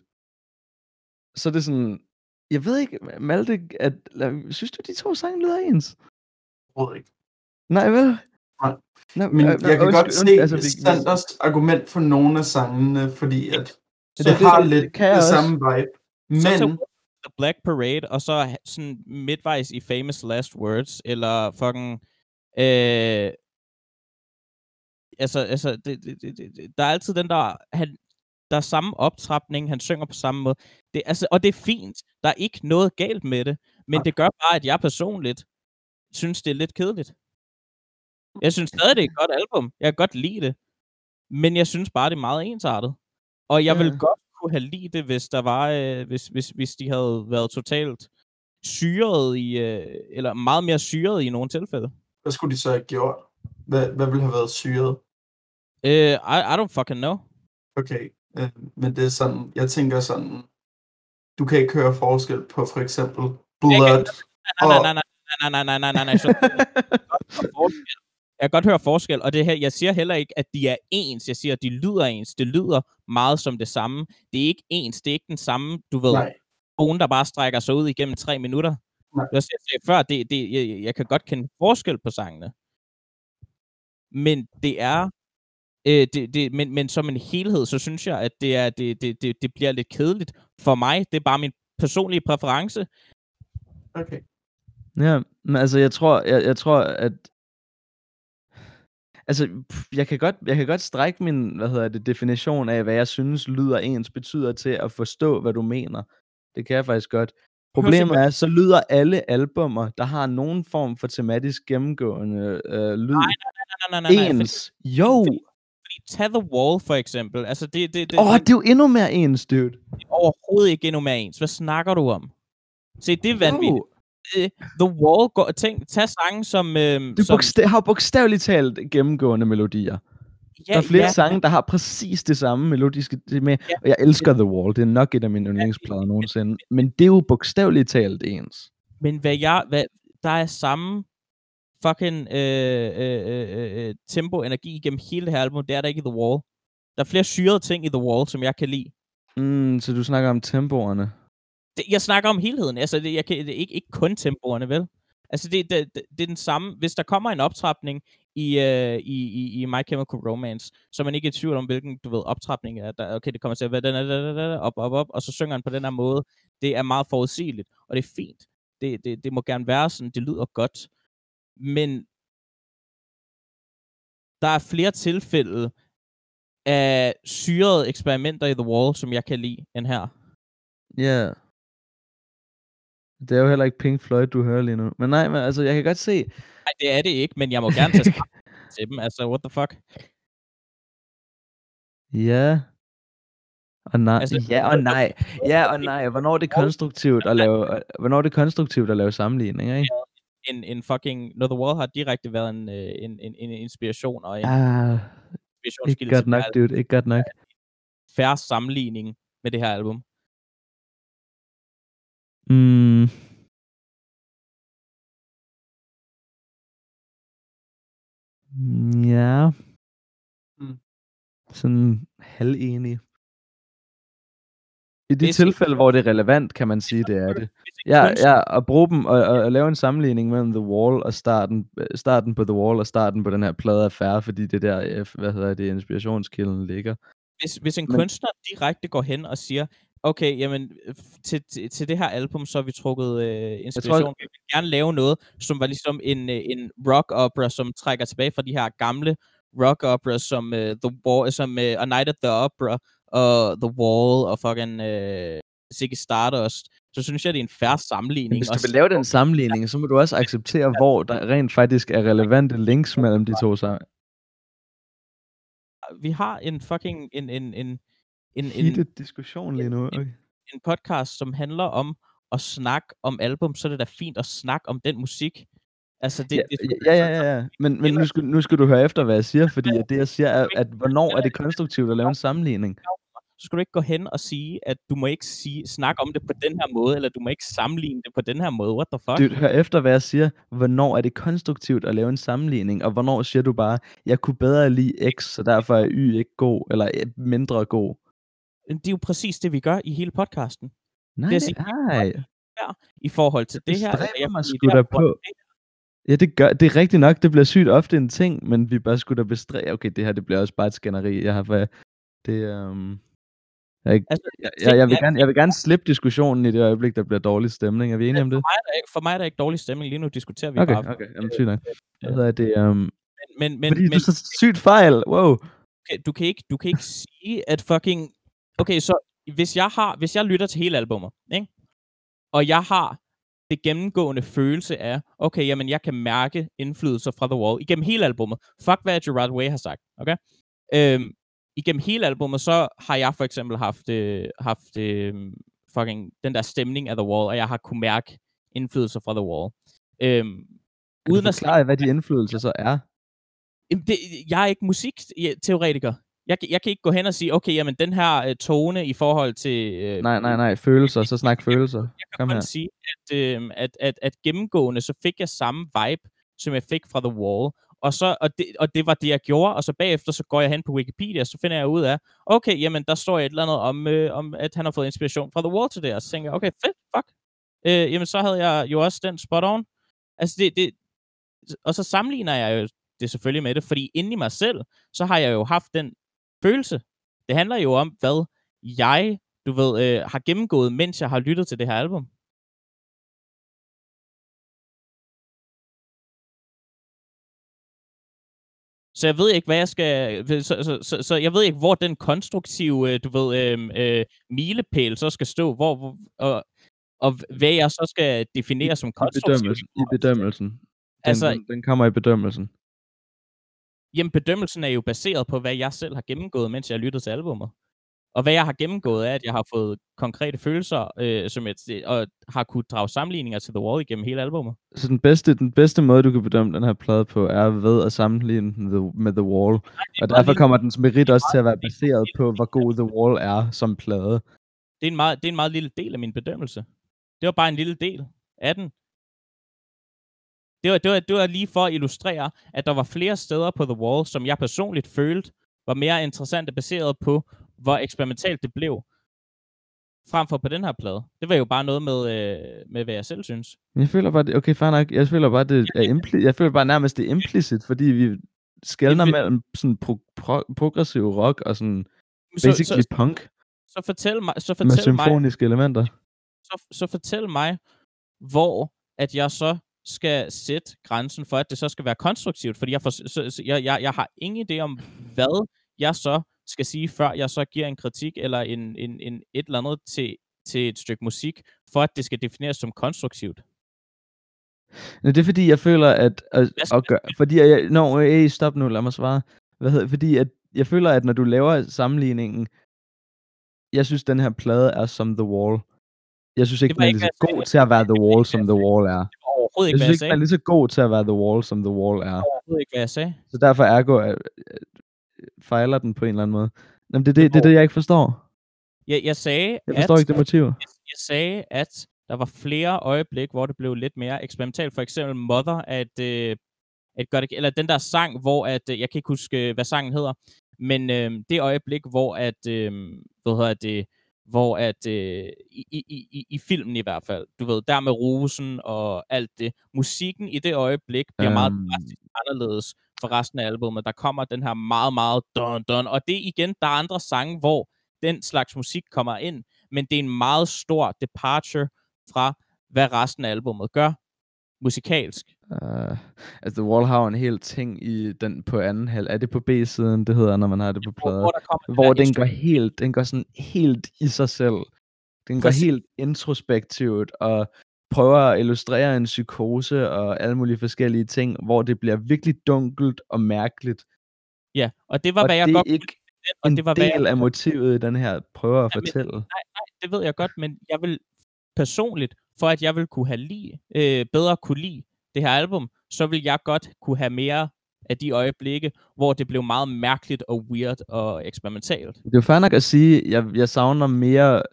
så er det sådan, jeg ved ikke, Malte, at, synes du, de to sange lyder ens? Overhovedet ikke. Nej, vel? Nej. Nej men øh, jeg kan und, godt se altså, Sanders vi... argument for nogle af sangene, fordi at så det, det har det, lidt det, det, det samme vibe. Men... Så, så The Black Parade, og så sådan midtvejs i Famous Last Words, eller fucking... Øh, altså, altså det, det, det, det, der er altid den der... Han, der er samme optrapning, han synger på samme måde. Det, altså, og det er fint. Der er ikke noget galt med det. Men det gør bare, at jeg personligt synes, det er lidt kedeligt. Jeg synes stadig, det er et godt album. Jeg kan godt lide det. Men jeg synes bare, det er meget ensartet. Og jeg ja. vil godt kunne have lide det, hvis der var, øh, hvis, hvis, hvis de havde været totalt syret i, øh, eller meget mere syret i nogle tilfælde. Hvad skulle de så have gjort? Hvad, hvad ville have været syret? Uh, I, I don't fucking know. Okay, uh, men det er sådan, jeg tænker sådan, du kan ikke høre forskel på for eksempel Blood nej, nej, nej, nej, nej, nej, nej, nej, nej, nej, Jeg kan godt høre forskel, og det her, jeg siger heller ikke, at de er ens. Jeg siger, at de lyder ens. Det lyder meget som det samme. Det er ikke ens. Det er ikke den samme, du ved, tone, der bare strækker sig ud igennem tre minutter. Nej. Jeg sagde før, det, det, jeg, jeg kan godt kende forskel på sangene. Men det er Øh, det, det, men, men som en helhed, så synes jeg, at det, er, det, det, det, det bliver lidt kedeligt for mig. Det er bare min personlige præference. Okay. Ja, men altså, jeg tror, jeg, jeg tror, at Altså, jeg kan, godt, jeg kan godt strække min, hvad hedder det, definition af, hvad jeg synes lyder ens betyder til at forstå, hvad du mener. Det kan jeg faktisk godt. Problemet er, så lyder alle albummer, der har nogen form for tematisk gennemgående øh, lyd, Nej, nej, nej, nej, nej, fordi, ens. Jo! fordi tag The Wall for eksempel. Altså, det, det, det, Åh, oh, det, det er jo endnu mere ens, dude. er overhovedet ikke endnu mere ens. Hvad snakker du om? Se, det er vanvittigt. Øh, The Wall, går, tænk, tag sange som... Øhm, Det som bogsta- har bogstaveligt talt gennemgående melodier. ja, der er flere ja, sange, der har præcis det samme melodiske det med, Ja. og jeg elsker The Wall. Det er nok et af mine yndlingsplader nogensinde. Men det er jo bogstaveligt talt ens. Men hvad jeg, hvad, der er samme fucking øh, øh, øh, øh, tempo og energi igennem hele det her album. Det er der ikke i The Wall. Der er flere syrede ting i The Wall, som jeg kan lide. Mm, så du snakker om tempoerne. Det, jeg snakker om helheden. Altså, det, jeg kan, det er ikke, ikke kun tempoerne, vel? Altså, det, det, det, det er den samme. Hvis der kommer en optrapning i, øh, i, i, i My Chemical Romance, så er man ikke i tvivl om, hvilken, du ved, optrapning er. Der, okay, det kommer til at være den, den, op, op, op, og så synger han på den her måde. Det er meget forudsigeligt, og det er fint. Det, det, det må gerne være sådan, det lyder godt. Men der er flere tilfælde af syrede eksperimenter i The Wall, som jeg kan lide, end her. Ja. Yeah. Det er jo heller ikke Pink Floyd, du hører lige nu. Men nej, men altså, jeg kan godt se... Nej, det er det ikke, men jeg må gerne tage til dem. Altså, what the fuck? Ja. Og nej. Altså, ja og nej. Ja og nej. Hvornår er det konstruktivt at lave, hvornår er det konstruktivt at lave sammenligninger, ikke? En, en fucking... No, The Wall har direkte været en, øh, en, en, en inspiration og en Ah, ikke godt nok, dude. Ikke godt nok. færre sammenligning med det her album. Mm. Mm, Ja. Mm. Sådan halvenig. I de tilfælde, hvor det er relevant, kan man sige, det er det. Ja, ja, at bruge dem og, og, og lave en sammenligning mellem The Wall og starten, øh, starten på The Wall og starten på den her plade er færre, fordi det der, øh, hvad hedder det, inspirationskilden ligger. hvis, hvis en Men- kunstner direkte går hen og siger, okay, jamen, til, til, til det her album, så har vi trukket øh, inspiration. Tror, vi vil gerne lave noget, som var ligesom en, øh, en rock opera, som trækker tilbage fra de her gamle rock operas, som uh, The Wall, som uh, A Night at the Opera, og The Wall, og fucking uh, Ziggy Stardust. Så synes jeg, det er en færre Men sammenligning. hvis du vil lave den sammenligning, så må du også acceptere, hvor der rent faktisk er relevante links mellem de to sange. vi har en fucking en, en, en, en, en, diskussion lige nu. Okay. en podcast, som handler om at snakke om album, så er det da fint at snakke om den musik. Altså, det, Ja, det, ja, ja, ja, ja. Men, men nu, skal, nu skal du høre efter, hvad jeg siger, fordi at det, jeg siger, er, at hvornår er det konstruktivt at lave en sammenligning? så skal du ikke gå hen og sige, at du må ikke sige, snakke om det på den her måde, eller du må ikke sammenligne det på den her måde. What the fuck? Du, hør efter, hvad jeg siger. Hvornår er det konstruktivt at lave en sammenligning? Og hvornår siger du bare, jeg kunne bedre lide X, så derfor er Y ikke god, eller øh, mindre god? Det er jo præcis det, vi gør i hele podcasten. Nej, Det er det, nej. I forhold til det her. bestræber eller mig sgu det her da på. det Ja, det, gør, det er rigtigt nok. Det bliver sygt ofte en ting, men vi bør sgu da bestræbe. Okay, det her det bliver også bare et skænderi. Jeg har for, det, um, jeg, er Altså, jeg, jeg, jeg, vil er- gerne, jeg vil gerne slippe diskussionen i det øjeblik, der bliver dårlig stemning. Er vi enige om det? For mig, er der ikke, for mig er der ikke dårlig stemning. Lige nu diskuterer vi Okay, bare. okay. Jamen, sygt nok. Hvad hedder det? Um, Men, men, men, fordi men du så sygt fejl. Wow. okay, du kan ikke, du kan ikke sige, at fucking... Okay, så hvis jeg har, hvis jeg lytter til hele albumet, ikke? og jeg har det gennemgående følelse af, okay, jamen jeg kan mærke indflydelser fra The Wall igennem hele albumet. Fuck hvad Gerard Way har sagt, okay? Øhm, igennem hele albumet, så har jeg for eksempel haft, øh, haft øh, fucking den der stemning af The Wall, og jeg har kunne mærke indflydelser fra The Wall. Øhm, Kan uden du at forklare, hvad de indflydelser så er? Jamen, det, jeg er ikke musikteoretiker. Jeg, kan- jeg kan ikke gå hen og sige, okay, jamen den her øh, tone i forhold til... Øh, Nej, nej, nej. Følelser. Så snak følelser. Jeg kan Kom her. sige, at, øh, at, at, at gennemgående, så fik jeg samme vibe, som jeg fik fra The Wall. Og, så, og, det, og det var det, jeg gjorde, og så bagefter, så går jeg hen på Wikipedia, og så finder jeg ud af, okay, jamen, der står et eller andet om, øh, om at han har fået inspiration fra The Wall til det, og så tænker jeg, okay, fedt, fuck. Øh, jamen, så havde jeg jo også den spot on. Altså, det, det, og så sammenligner jeg jo det selvfølgelig med det, fordi inde i mig selv, så har jeg jo haft den følelse. Det handler jo om, hvad jeg, du ved, øh, har gennemgået, mens jeg har lyttet til det her album. Så jeg ved ikke, hvad jeg skal... Så, så, så, så jeg ved ikke, hvor den konstruktive, øh, du ved, øh, øh, milepæl så skal stå. Hvor, hvor, og og hvad jeg så skal definere som I konstruktivt. bedømmelsen. I bedømmelsen. Den, altså, den, den kommer i bedømmelsen. Jamen, bedømmelsen er jo baseret på, hvad jeg selv har gennemgået, mens jeg har lyttet til albumet. Og hvad jeg har gennemgået er, at jeg har fået konkrete følelser, øh, som jeg, og har kunne drage sammenligninger til The Wall igennem hele albumet. Så den bedste, den bedste måde, du kan bedømme den her plade på, er ved at sammenligne den the, med The Wall. Og meget derfor kommer dens merit også til at være baseret på, hvor god The Wall er som plade. Det er, en meget, det er en meget lille del af min bedømmelse. Det var bare en lille del af den. Det var, det, var, det var lige for at illustrere, at der var flere steder på The Wall, som jeg personligt følte var mere interessante baseret på, hvor eksperimentalt det blev, frem for på den her plade. Det var jo bare noget med, øh, med hvad jeg selv synes. Jeg føler bare, det, okay, fair nok. Jeg føler bare, det er impli- jeg føler bare nærmest, det er implicit, fordi vi skældner Impli- mellem sådan pro- pro- progressiv rock og sådan Så, basically så, punk så fortæl mig, så med fortæl mig, symfoniske elementer. så, så fortæl mig, hvor at jeg så skal sætte grænsen for, at det så skal være konstruktivt, fordi jeg, for, så, så, jeg, jeg, jeg har ingen idé om, hvad jeg så skal sige, før jeg så giver en kritik eller en, en, en et eller andet til, til et stykke musik, for at det skal defineres som konstruktivt. Men det er fordi, jeg føler, at... at, at gøre, fordi jeg... Nå, hey, stop nu, lad mig svare. Hvad hedder, fordi at jeg føler, at når du laver sammenligningen, jeg synes, den her plade er som The Wall. Jeg synes ikke, den er ikke, god til at være The Wall, som The Wall er. Det overhovedet Jeg ikke, hvad synes jeg ikke, den sagde. er lige så god til at være The Wall, som The Wall er. Overhovedet ikke, hvad jeg sagde. Så derfor ergo øh, øh, fejler den på en eller anden måde. Jamen, det er det, det, det jeg ikke forstår. Jeg, jeg sagde, Jeg forstår at, ikke det motiv. jeg sagde, at der var flere øjeblik, hvor det blev lidt mere eksperimentalt. For eksempel Mother, at, øh, at godt, eller den der sang, hvor at, øh, jeg kan ikke huske, hvad sangen hedder, men øh, det øjeblik, hvor at, øh, hvad hedder det, hvor at, øh, i, i, i, i filmen i hvert fald, du ved, der med rosen og alt det, musikken i det øjeblik bliver meget Øhm. drastisk anderledes for resten af albumet. Der kommer den her meget, meget dun, dun, og det igen, der er andre sange, hvor den slags musik kommer ind, men det er en meget stor departure fra, hvad resten af albumet gør musikalsk. Uh, altså, The Wall har en hel ting i den på anden halv. Er det på B-siden, det hedder, når man har det på Hvor, plade? hvor hvor der den går helt, den går sådan helt i sig selv. Den går Præcis. helt introspektivt og prøver at illustrere en psykose og alle mulige forskellige ting, hvor det bliver virkelig dunkelt og mærkeligt. Ja, og det var, og hvad jeg det godt er ikke og en det var, jeg del af motivet i den her prøver at Ja, men- fortælle. det ved jeg godt, men jeg vil personligt, for at jeg vil kunne have lide, øh, bedre kunne lide det her album, så vil jeg godt kunne have mere af de øjeblikke, hvor det blev meget mærkeligt og weird og eksperimentalt. Det er jo fair nok at sige, jeg, jeg savner mere,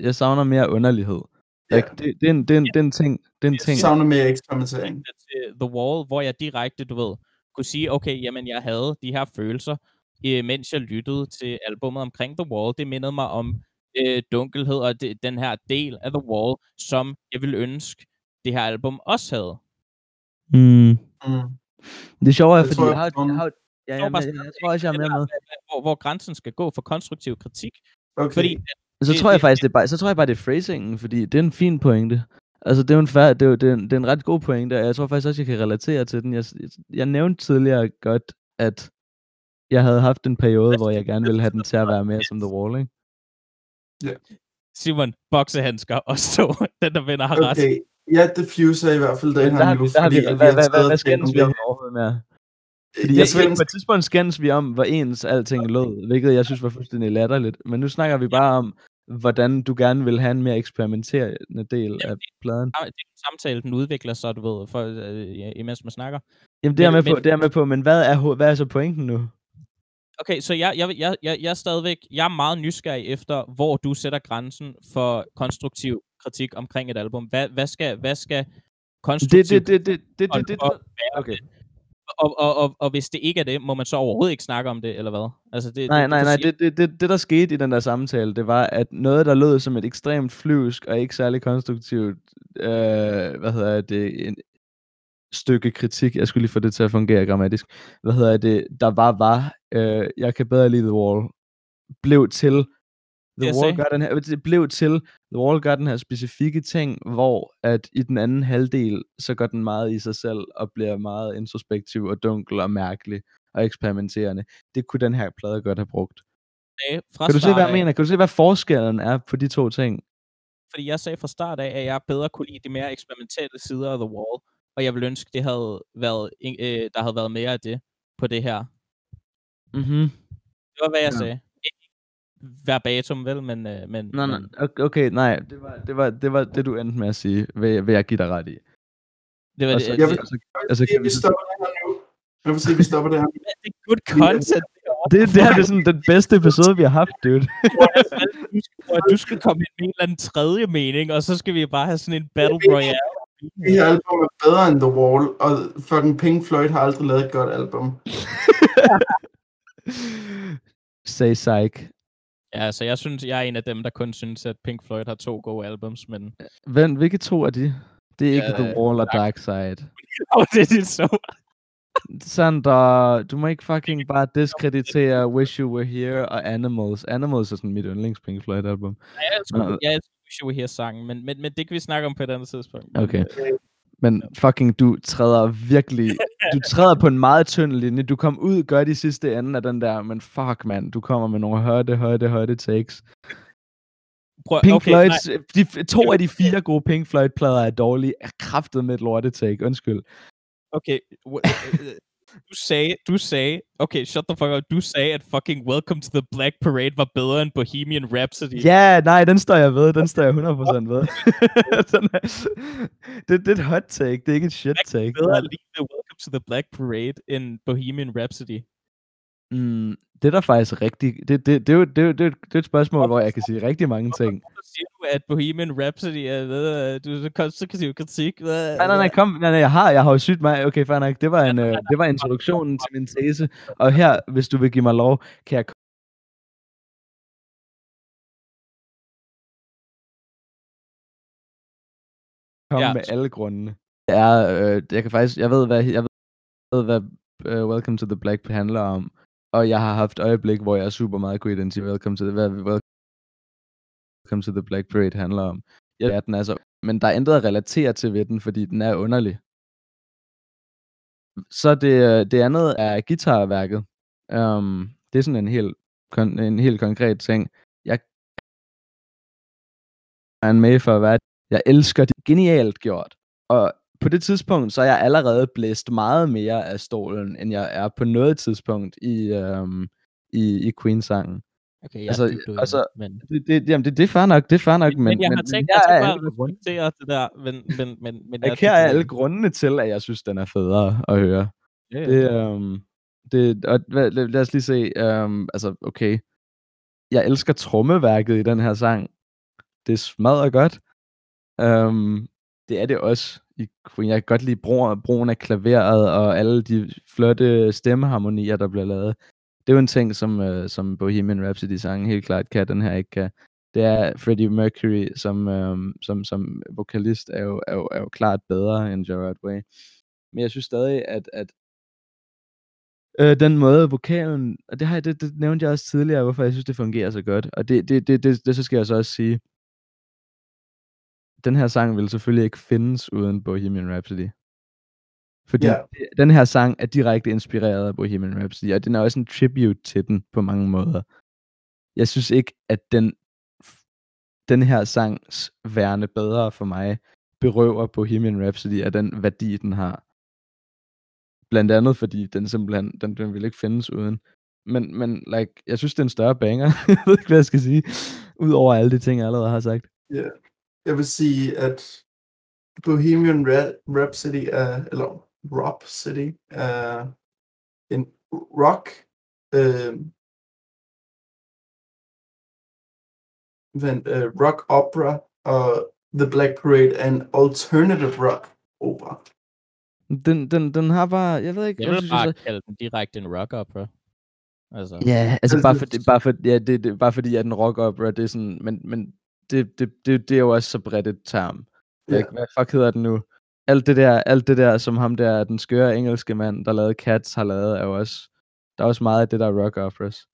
jeg savner mere underlighed. Ja. Like, det, det, er en, det, er en, det er en ting. Det er en Jeg ting. Savner mere eksperimentering. til The Wall, hvor jeg direkte, du ved, kunne sige, okay, jamen jeg havde de her følelser, øh, mens jeg lyttede til albummet omkring The Wall. Det mindede mig om øh, dunkelhed og det, den her del af The Wall, som jeg ville ønske, det her album også havde. Mm. Mm. Det er sjovere, Jeg fordi jeg jeg har, jeg har, ja, Jeg ja, bare jeg, jeg tror også, jeg er mere med. Hvor, hvor grænsen skal gå for konstruktiv kritik. Okay. Fordi Så Det- tror jeg faktisk, det er bare, så tror jeg bare, det er phrasingen, fordi det er en fin pointe. Altså, det er jo en, fær, det er, jo, det, er en, det er en ret god pointe, og jeg tror faktisk også, jeg kan relatere til den. Jeg, jeg, jeg nævnte tidligere godt, at jeg havde haft en periode, hvor jeg gerne ville have den til at være mere som The Wall, ikke? Simon, boksehandsker og stå, den der vinder har ret. okay. Jeg diffuser i hvert fald den her har nu, har vi, fordi hvad, hvad, hvad, skændes vi om med. overhovedet med? Fordi Jeg skændes- på et tidspunkt skændes vi om, hvor ens alting lød, hvilket jeg synes var fuldstændig latterligt. Men nu snakker vi bare om, hvordan du gerne vil have en mere eksperimenterende del af pladen. Det er en samtale, den udvikler sig, du ved, for, øh, ja, imens man snakker. Jamen, det er jeg Men- med på, men- det er med på, men hvad er, hvad er så pointen nu? Okay, så jeg, jeg, jeg, jeg, jeg er stadigvæk jeg er meget nysgerrig efter, hvor du sætter grænsen for konstruktiv kritik omkring et album. Hvad, hvad skal, hvad skal konstruktiv Det, det, det, det, det, og- det, det, okay. Og, og, og, og hvis det ikke er det, må man så overhovedet ikke snakke om det, eller hvad? Altså det, Nej, det, nej, nej, det, det, det, det der skete i den der samtale, det var, at noget, der lød som et ekstremt flyvsk og ikke særlig konstruktivt, øh, hvad hedder det, en stykke kritik, jeg skulle lige få det til at fungere grammatisk, hvad hedder det, der var, var, øh, jeg kan bedre lide The Wall, blev til, The Wall sagde. gør den her, det blev til, The Wall gør den her specifikke ting, hvor at i den anden halvdel, så går den meget i sig selv, og bliver meget introspektiv og dunkel og mærkelig og eksperimenterende. Det kunne den her plade godt have brugt. sagde fra Kan du se, hvad jeg mener? Kan du se, hvad forskellen er på de to ting? fordi jeg sagde fra start af, at jeg bedre kunne lide de mere eksperimentelle sider af The Wall, og jeg ville ønske, det havde været, øh, der havde været mere af det på det her. Mhm. Det var, hvad jeg Ja. sagde. Ikke verbatim, vel, men... Øh, men Nej, nej, okay, nej, det var, det var, det var det, du endte med at sige, vil, vil jeg give dig ret i. det var Og det, så, det, Jeg vil- altså, vil sige, kan vi stopper det her nu. Jeg vil sige, vi stopper det her. det er good content. det, det her det er sådan den bedste episode, vi har haft, dude. du, skal, og du skal komme ind med en eller anden tredje mening, og så skal vi bare have sådan en battle royale. Det her album er bedre end The Wall, og fucking Pink Floyd har aldrig lavet et godt album. Say psych. Ja, så jeg synes, jeg er en af dem, der kun synes, at Pink Floyd har to gode albums, men... Hvem, hvilke to er de? Det er ikke Ja, The Wall og Dark Side. Åh, det er det så. Sander, du må ikke fucking bare diskreditere Wish You Were Here og Animals. Animals er sådan mit yndlings Pink Floyd album. Jeg elsker, Nå. jeg elsker Wish You Were Here sangen, men, men, men det kan vi snakke om på et andet tidspunkt. Okay. øh, Men fucking, du træder virkelig... Du træder på en meget tynd linje. Du kom ud, gør de sidste ende af den der, men fuck, mand. Du kommer med nogle hørte, hørte, hørte takes. Prøv, Pink okay, okay, nej, Floyds, de, to af de fire gode Pink Floyd-plader er dårlige. Er kraftet med et lorte take. Undskyld. okay. Du sagde, du sagde, okay, shut the fuck up, du sagde, at fucking Welcome to the Black Parade var bedre end Bohemian Rhapsody. Ja, nej, den står jeg ved. Den står jeg 100% ved. Den er, det, det er et hot take. Det er ikke et shit take. bedre lige Welcome to the Black Parade end Bohemian Rhapsody. Mm, det er der faktisk rigtigt. Det, det, det, det, det, jo- det er et spørgsmål, hvor jeg kan sige rigtig mange ting. Siger du, at Bohemian Rhapsody er ved, du er så konstruktiv kritik? Hvad, Nej, nej, nej, kom. Nej, nej, jeg har, jeg har jo sygt mig. Okay, fair nok. Det var, en, øh, det var introduktionen til min tese. Og her, hvis du vil give mig lov, kan jeg komme Ja. med alle grundene. Det er, øh, jeg kan faktisk, jeg ved, hvad, jeg ved, hvad uh, Welcome to the Black handler om. Og jeg har haft øjeblik, hvor jeg er super meget kunne identificere Welcome to the, hvad Welcome to the Black Parade handler om. Ja, den altså, men der er intet at relatere til ved den, fordi den er underlig. Så det, øh, det andet er guitarværket. Um, det er sådan en helt, kon- en helt konkret ting. Jeg er en med for at være. Jeg elsker det. Genialt gjort. Og på det tidspunkt, så er jeg allerede blæst meget mere af stolen, end jeg er på noget tidspunkt i, um, i, i Queen-sangen. Okay, jeg altså, er dybt uenig, altså, men... Det, det, jamen, det, det er fair nok, det er fair nok, men, Men, jeg har tænkt, her jeg er skal alle bare det der, men, men, men, men jeg her er alle grundene til, at jeg synes, den er federe at høre. Ja, ja. Det, um, det, og lad, os lige se, um, altså, okay. Jeg elsker trommeværket i den her sang. Det er smadret godt. Um, det er det også. I Queen. Jeg kan godt lide brugen af klaveret og alle de flotte stemmeharmonier, der bliver lavet. Det er jo en ting, som, øh, som Bohemian Rhapsody-sangen helt klart kan, den her ikke kan. Det er Freddie Mercury som, øh, som, som vokalist er jo, er, jo, er jo klart bedre end Gerard Way. Men jeg synes stadig, at, at øh, den måde vokalen, og det, har jeg, det, det nævnte jeg også tidligere, hvorfor jeg synes, det fungerer så godt. Og det, det, det, det, det så skal jeg så også sige, den her sang ville selvfølgelig ikke findes uden Bohemian Rhapsody. Fordi Ja. yeah. den her sang er direkte inspireret af Bohemian Rhapsody, og den er også en tribute til den på mange måder. Jeg synes ikke, at den, den her sangs værende bedre for mig, berøver Bohemian Rhapsody af den værdi, den har. Blandt andet, fordi den simpelthen, den, den vil ikke findes uden. Men, men like, jeg synes, det er en større banger. jeg ved ikke, hvad jeg skal sige. Udover alle de ting, jeg allerede har sagt. Ja. Jeg vil sige, at Bohemian Rhapsody er, eller Rob City, er en rock, øh, vent, øh, rock opera, og The Black Parade er en alternative rock opera. Den, den, den har bare, jeg ved ikke, Jeg hvad vil jeg bare så- kalde den direkte en rock opera. Altså, Ja, altså Altså, bare, for, bare, for, ja, det, det, bare fordi, at en rock opera, det er sådan, men, men det, det, det, det er jo også så bredt et term. Ja. Like, hvad fuck hedder den nu? Alt det der, alt det der, som ham der, den skøre engelske mand, der lavede Cats, har lavet, er jo også, der er også meget af det der rock operas.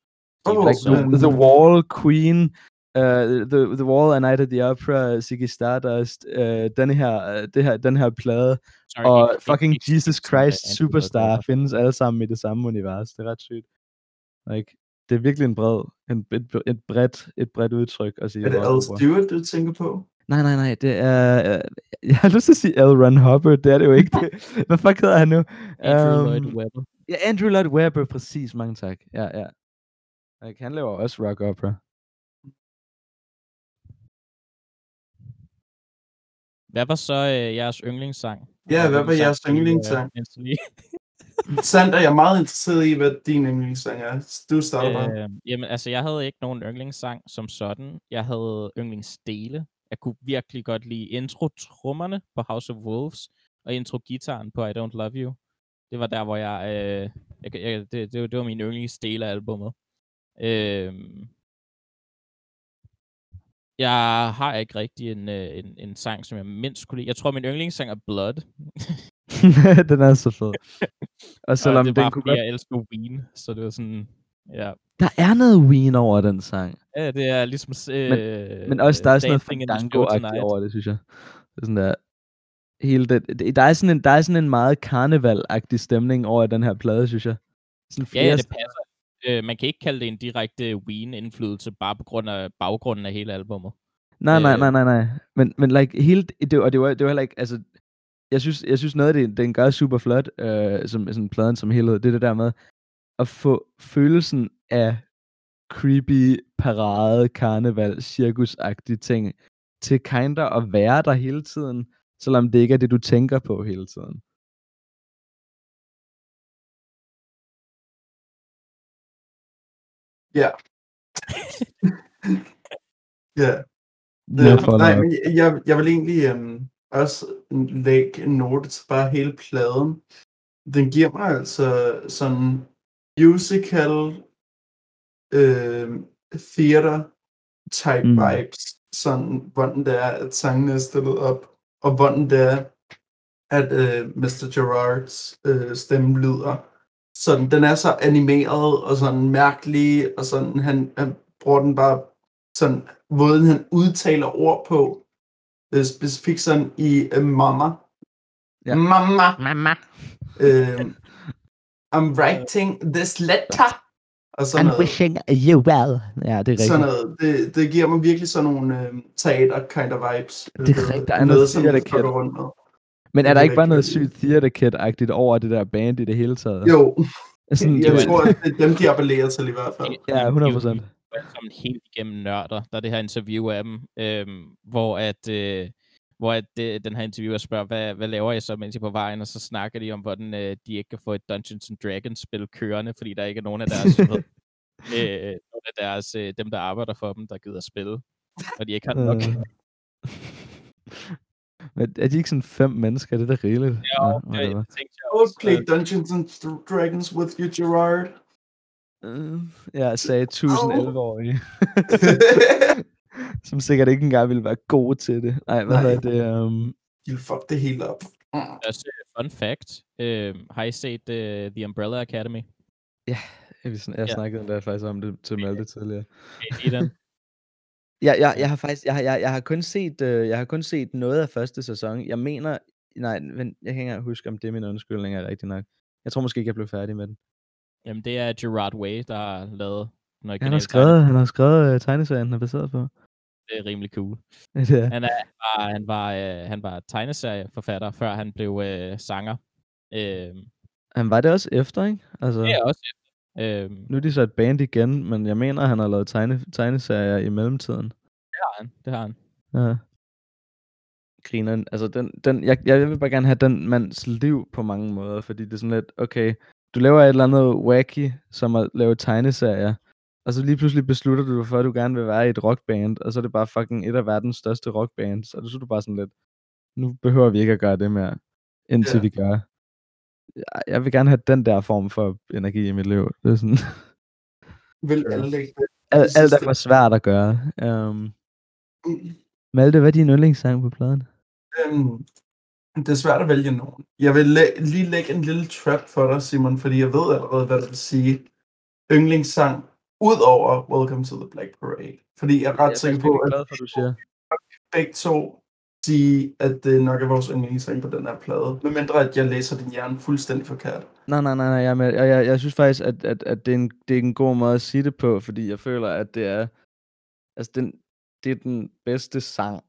Oh, like the, men- the Wall, Queen, uh, the, the Wall, A Night at the Opera, Ziggy Stardust, uh, den her, uh, det her, den her plade, sorry, og ikke- fucking ikke- Jesus Christ ikke- Superstar ikke- findes alle sammen i det samme univers. Det er ret sygt. Like, det er virkelig en bred, en, et, et, bredt, et bredt udtryk at sige. Er det Al. Stewart, du tænker på? Nej, nej, nej, det er... Øh, jeg har lyst til at sige L. Ron Hubbard, det er det jo ikke. Det. Hvad fuck hedder han nu? Andrew Øhm, Lloyd Webber. Ja, Andrew Lloyd Webber, præcis, mange tak. Ja, ja. Like, han laver også rock opera. Hvad var så øh, jeres yndlingssang? Ja, hvad var jeres øh, yndlingssang? lige? Sander, jeg er meget interesseret i, hvad din yndlingssang er. Du starter bare. Øh, jamen, altså, jeg havde ikke nogen yndlingssang som sådan. Jeg havde yndlingsdele. Jeg kunne virkelig godt lide intro-trummerne på House of Wolves, og intro-gitaren på I Don't Love You. Det var der, hvor jeg... Øh, jeg, jeg det, det, var- det var min yndlingsdel af albummet. Øh, jeg har ikke rigtig en, øh, en, en sang, som jeg mindst kunne lide. Jeg tror, min yndlingssang er Blood. den er så fed. Og og selvom det er den kunne godt... jeg elsker Ween. Så det var sådan... Ja, Der er noget Ween over den sang. Ja, det er ligesom... Øh, Men også, der er sådan noget fandango over det, synes jeg. Det er sådan der... Hele det, der, er sådan en, der er sådan en meget karneval stemning over den her plade, synes jeg. Sådan Ja, det passer. Øh, man kan ikke kalde det en direkte Ween-indflydelse, bare på grund af baggrunden af hele albummet. Nej, nej, Øh. nej, nej, nej. Men, men like, hele, det, og det var, det var heller ikke, altså, jeg synes, jeg synes noget af det, den gør super flot, øh, som sådan pladen som helhed, det er det der med, at få følelsen af creepy, parade, karneval, cirkusagtige ting, til kinder at være der hele tiden, selvom det ikke er det, du tænker på hele tiden. Ja. ja. No Øh, nej, men jeg, jeg, jeg vil egentlig øhm, også lægge en note til bare hele pladen. Den giver mig altså sådan musical øh, theater type Mm. vibes. Sådan, hvordan det er, at sangene er stillet op, og hvordan det er, at øh, Mr. Gerards øh, stemme lyder. Sådan, den er så animeret og sådan mærkelig, og sådan, han, han bruger den bare sådan, måden han udtaler ord på, øh, specifikt sådan i øh, mamma. Ja. Mamma. Mama. Øh, I'm writing this letter. Og sådan noget. wishing you well. Ja, det er rigtigt. Sådan noget. Det, det giver mig virkelig sådan nogle øh, teater kind of vibes. Det er rigtigt, der er noget som jeg rundt med. Men er der er ikke bare noget sygt theater kid-agtigt over det der band i det hele taget? Jo, Sådan, jeg tror, at det er dem, de appellerer til i hvert fald. Ja, 100 procent. sammen helt igennem nørder. Der er det her interview af dem, øhm, hvor at, øh, hvor at øh, den her interviewer spørger, hvad, hvad laver I så, mens I er på vejen? Og så snakker de om, hvordan øh, de ikke kan få et Dungeons and Dragons spil kørende, fordi der ikke er nogen af deres, ved, øh, nogen af deres øh, dem, der arbejder for dem, der gider spille. Og de ikke har nok. Øh. Men er de ikke sådan fem mennesker? Det er da rigeligt. Ja, det, whatever. det tænkte jeg også. play øh, Dungeons and Dragons with you, Gerard. Øh, Ja, sagde 1000 Au. 11-årige. som sikkert ikke engang ville være gode til det. Nej, hvad Nej. det? Um... You'll fuck det hele op. Mm. Også øh, fun fact. Øh, har I set uh, The Umbrella Academy? Jeg, jeg, jeg Ja. snakkede endda faktisk om det til Malte tidligere. I lide den? Jeg, jeg, jeg har faktisk, jeg, har- jeg, jeg har kun set, øh, jeg har kun set noget af første sæson. Jeg mener, nej, men jeg kan ikke engang huske, om det er min undskyldning er rigtigt nok. Jeg tror måske ikke, jeg blev færdig med den. Jamen, det er Gerard Way, der har lavet den Han har originale skrevet, han har skrevet uh, tegneserien, den er baseret på. Det er rimelig cool. er. Han, er, var, han, var, øh, han var tegneserieforfatter, før han blev øh, sanger. Øh, Han var det også efter, ikke? Altså, det er også øh, Nu er de så et band igen, men jeg mener, han har lavet tegne, tegneserier i mellemtiden. det har han. Det har han. Ja. Grineren. Altså, den, den, jeg, jeg vil bare gerne have den mands liv på mange måder, fordi det er sådan lidt, okay, du laver et eller andet wacky, som at lave tegneserier, og så lige pludselig beslutter du dig for, at du gerne vil være i et rockband, og så er det bare fucking et af verdens største rockbands, og så er du bare sådan lidt, nu behøver vi ikke at gøre det mere, indtil Ja. vi gør. Jeg, vil gerne have den der form for energi i mit liv. Det er sådan, Vil alle lægge det? alt, alt er for svært at gøre. Um. Malte, hvad er din yndlingssang på pladen? Øhm, det er svært at vælge nogen. Jeg vil læ- lige lægge en lille trap for dig, Simon, fordi jeg ved allerede, hvad du vil sige. Yndlingssang, ud over Welcome to the Black Parade. Fordi jeg er ret sikker på, at glad for, du siger. begge to sige, at det nok er vores yndlingssang på den her plade. Medmindre at jeg læser din hjerne fuldstændig forkert. Nej, nej, nej, nej. Jeg, med, jeg, jeg, jeg synes faktisk, at, at, at det, er en, det er en god måde at sige det på, fordi jeg føler, at det er, altså den, det er den bedste sang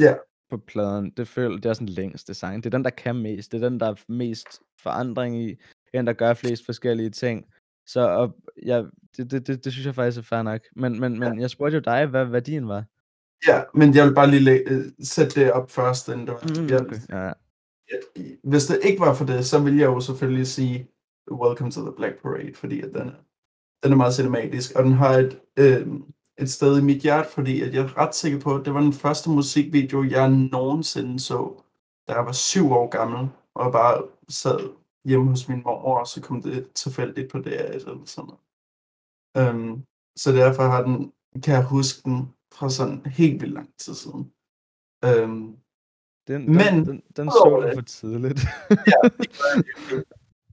Ja. på pladen. Det føler det er sådan længste sang. Det er den, der kan mest. Det er den, der er mest forandring i. Det er den, der gør flest forskellige ting. Så og, ja, det, det, det, det, synes jeg faktisk er fair nok. Men, men, men jeg spurgte jo dig, hvad værdien var. Ja, men jeg vil bare lige læ- øh, sætte det op først, inden det var. Mm, okay. Ja, ja. hvis det ikke var for det, så ville jeg jo selvfølgelig sige Welcome to the Black Parade, fordi at den, er, den er meget cinematisk, og den har et, øh, et sted i mit hjerte, fordi at jeg er ret sikker på, at det var den første musikvideo, jeg nogensinde så, da jeg var syv år gammel, og bare sad hjemme hos min mor, og så kom det tilfældigt på det eller sådan noget. Um, så derfor har den, kan jeg huske den fra sådan helt vildt lang tid siden. Um, Den, den, Men, den, den så du for tidligt. ja,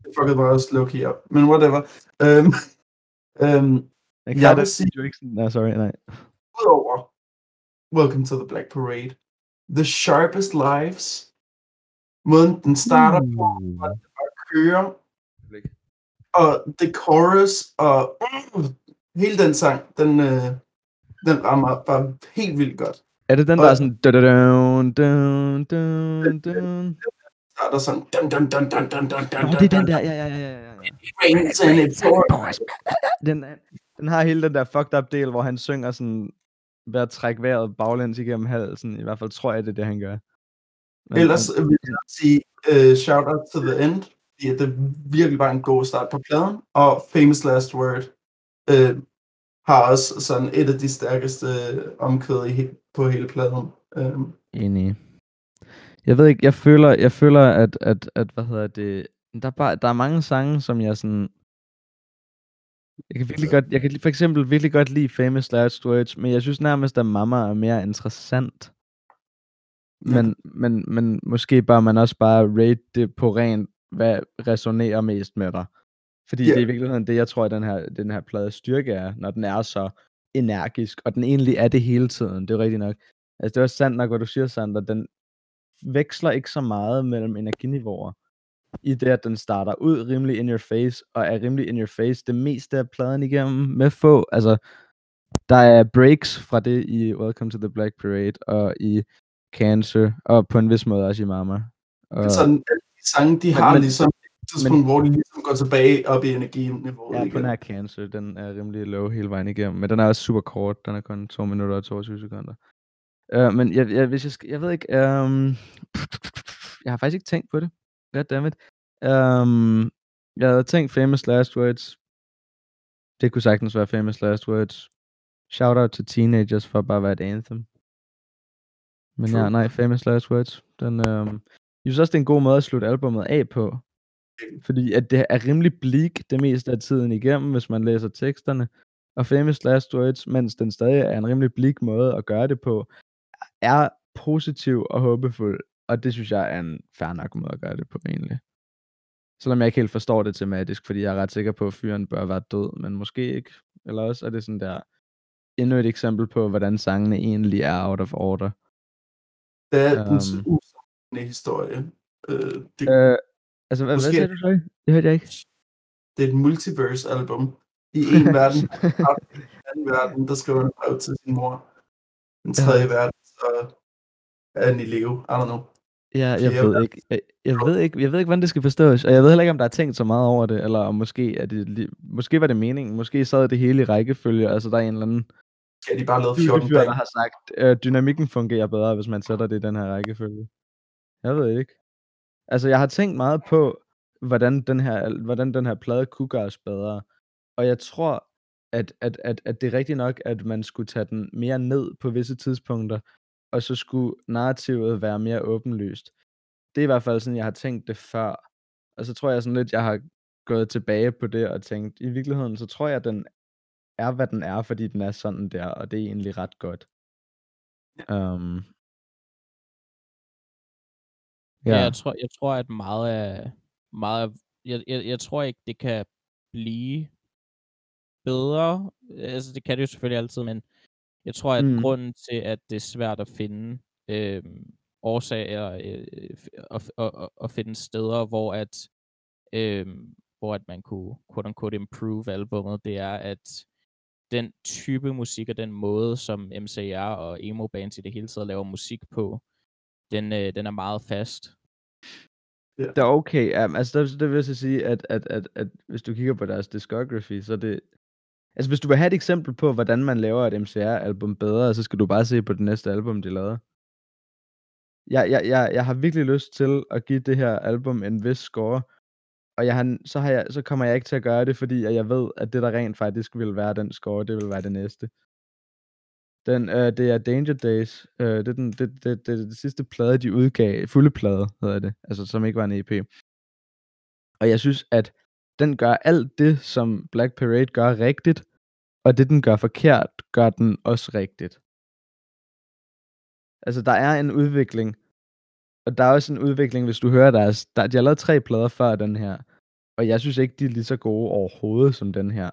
det fuckede mig også low-key op. Men whatever. Um, um, Jeg, Jeg vil sige- nej, sorry, nej. udover Welcome to the Black Parade, The Sharpest Lives, måden den starter på, kører, og the chorus, og uh, hele den sang, den, øh, den rammer bare helt vildt godt. Er det den, der Og- er sådan... Dun, dun, dun, dun. starter sådan, dun, dun, dun, dun, dun, dun, dun, Nå, det er den der, ja, ja, ja, ja, ja. Den, er- den har hele den der fucked up del, hvor han synger sådan ved at trække vejret baglæns igennem halsen. I hvert fald tror jeg, det er det, han gør. Men, Ellers øh, vil jeg sige uh, shout out to the end, fordi det virkelig var en god start på pladen, og Famous Last Word uh, har også sådan et af de stærkeste omkvæd i, på hele pladen. Um, Enig. Jeg ved ikke, jeg føler, jeg føler at, at, at, hvad hedder det, der er, bare, der er mange sange, som jeg sådan, jeg kan virkelig godt, jeg kan for eksempel virkelig godt lide Famous Last Words, men jeg synes nærmest, at Mama er mere interessant. Ja. Men, men, men måske bør man også bare rate det på rent, hvad resonerer mest med dig. Fordi Ja. det er i virkeligheden det, jeg tror, at den her, den her plade styrke er, når den er så energisk, og den egentlig er det hele tiden, det er rigtigt nok. Altså det er også sandt nok, hvad du siger, Sander, den veksler ikke så meget mellem energiniveauer. I det, at den starter ud rimelig in your face, og er rimelig in your face det meste af pladen igennem med få. Altså, der er breaks fra det i Welcome to the Black Parade, og i Cancer, og på en vis måde også i Mama. Og, sådan, alle de sange, de har men- ligesom et tidspunkt, hvor de ligesom går tilbage op i energiniveauet ja, igen. den her Cancer, den er rimelig low hele vejen igennem, men den er også super kort, den er kun 2 minutter og 22 sekunder. Uh, men jeg, jeg, hvis jeg, skal, jeg ved ikke, um, jeg har faktisk ikke tænkt på det. Goddammit. Um, jeg havde tænkt Famous Last Words. Det kunne sagtens være Famous Last Words. Shout out til Teenagers for bare at være et anthem. Men ja, True. nej, Famous Last Words. Den, um, jeg synes også, det er en god måde at slutte albumet af på. Fordi at det er rimelig bleak det meste af tiden igennem, hvis man læser teksterne. Og Famous Last Words, mens den stadig er en rimelig bleak måde at gøre det på, er positiv og håbefuld. Og det synes jeg er en fair nok måde at gøre det på egentlig. Selvom jeg ikke helt forstår det tematisk, fordi jeg er ret sikker på, at fyren bør være død, men måske ikke. Eller også er det sådan der endnu et eksempel på, hvordan sangene egentlig er out of order. Det er den Øhm. usaglige historie. Øh, det, Øh, altså, hvad, hvad Måske- sagde du så? Det hørte jeg ikke. det er et multiverse-album. I en verden, i en anden verden, der skriver han brev til sin mor. Den tredje verden, så er den i live. I don't know. Ja, jeg Fjerde ved ikke. Jeg, jeg ved ikke, jeg ved ikke, hvordan det skal forstås, og jeg ved heller ikke, om der er tænkt så meget over det, eller om måske er det, måske var det meningen, måske sad det hele i rækkefølge, altså der er en eller anden Skal de bare lave 14 fyr, der dage? har sagt, øh, dynamikken fungerer bedre, hvis man sætter det i den her rækkefølge. Jeg ved ikke. Altså, jeg har tænkt meget på, hvordan den her, hvordan den her plade kunne gøres bedre, og jeg tror, at, at, at, at det er rigtigt nok, at man skulle tage den mere ned på visse tidspunkter, og så skulle narrativet være mere åbenlyst. Det er i hvert fald sådan, jeg har tænkt det før. Og så tror jeg sådan lidt, jeg har gået tilbage på det og tænkt, i virkeligheden, så tror jeg, at den er, hvad den er, fordi den er sådan der, og det er egentlig ret godt. Um, Ja. ja, Jeg, tror, jeg tror, at meget af... Meget af jeg, jeg, jeg tror ikke, det kan blive bedre. Altså, det kan det jo selvfølgelig altid, men jeg tror, at Mm. grunden til, at det er svært at finde øh, årsager øh, og, og, og, og finde steder, hvor at, øh, hvor at man kunne quote unquote improve albummet, det er, at den type musik og den måde, som MCR og emo bands i det hele taget laver musik på, den, øh, den er meget fast. Det er okay. Um, altså, det, det vil jeg så sige, at, at, at, at hvis du kigger på deres discography, så er det... Altså, hvis du vil have et eksempel på, hvordan man laver et MCR-album bedre, så skal du bare se på det næste album, de lavede. Jeg, jeg, jeg, jeg har virkelig lyst til at give det her album en vis score, og jeg har, så, har jeg, så kommer jeg ikke til at gøre det, fordi jeg ved, at det der rent faktisk vil være den score, det vil være det næste. Den, øh, det er Danger Days. Øh, det, er den, det, det, det, det sidste plade, de udgav. Fulde plade, hedder det. Altså, som ikke var en EP. Og jeg synes, at den gør alt det, som Black Parade gør rigtigt, og det, den gør forkert, gør den også rigtigt. Altså, der er en udvikling, og der er også en udvikling, hvis du hører deres... Der, de har lavet tre plader før den her, og jeg synes ikke, de er lige så gode overhovedet som den her.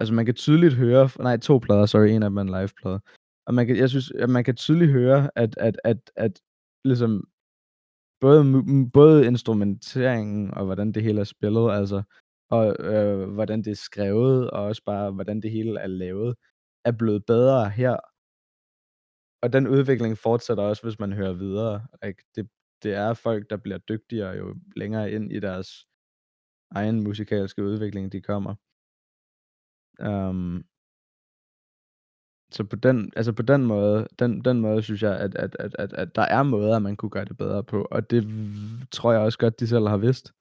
Altså, man kan tydeligt høre... Nej, to plader, sorry, en af dem er en live-plade. Og man kan, jeg synes, at man kan tydeligt høre, at, at, at, at ligesom både, både instrumenteringen og hvordan det hele er spillet, altså, og øh, hvordan det er skrevet, og også bare, hvordan det hele er lavet, er blevet bedre her. Og den udvikling fortsætter også, hvis man hører videre. Ikke? det, det er folk, der bliver dygtigere jo længere ind i deres egen musikalske udvikling, de kommer. Um, så på den, altså på den måde, den, den måde synes jeg, at, at, at, at, at der er måder, man kunne gøre det bedre på, og det tror jeg også godt, de selv har vidst.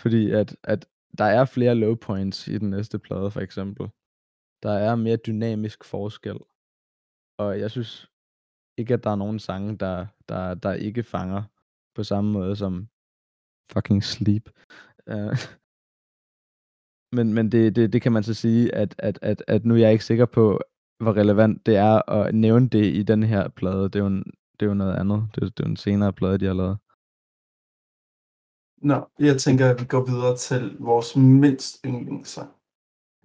Fordi at, at der er flere low points i den næste plade, for eksempel. Der er mere dynamisk forskel. Og jeg synes ikke, at der er nogen sange, der, der, der ikke fanger på samme måde som fucking Sleep. Uh, men, men det, det, det kan man så sige, at, at, at, at nu er jeg ikke sikker på, hvor relevant det er at nævne det i den her plade. Det er jo, en, det er jo noget andet. Det er, det er en senere plade, de har lavet. Nå, jeg tænker, at vi går videre til vores mindst yndlingssang.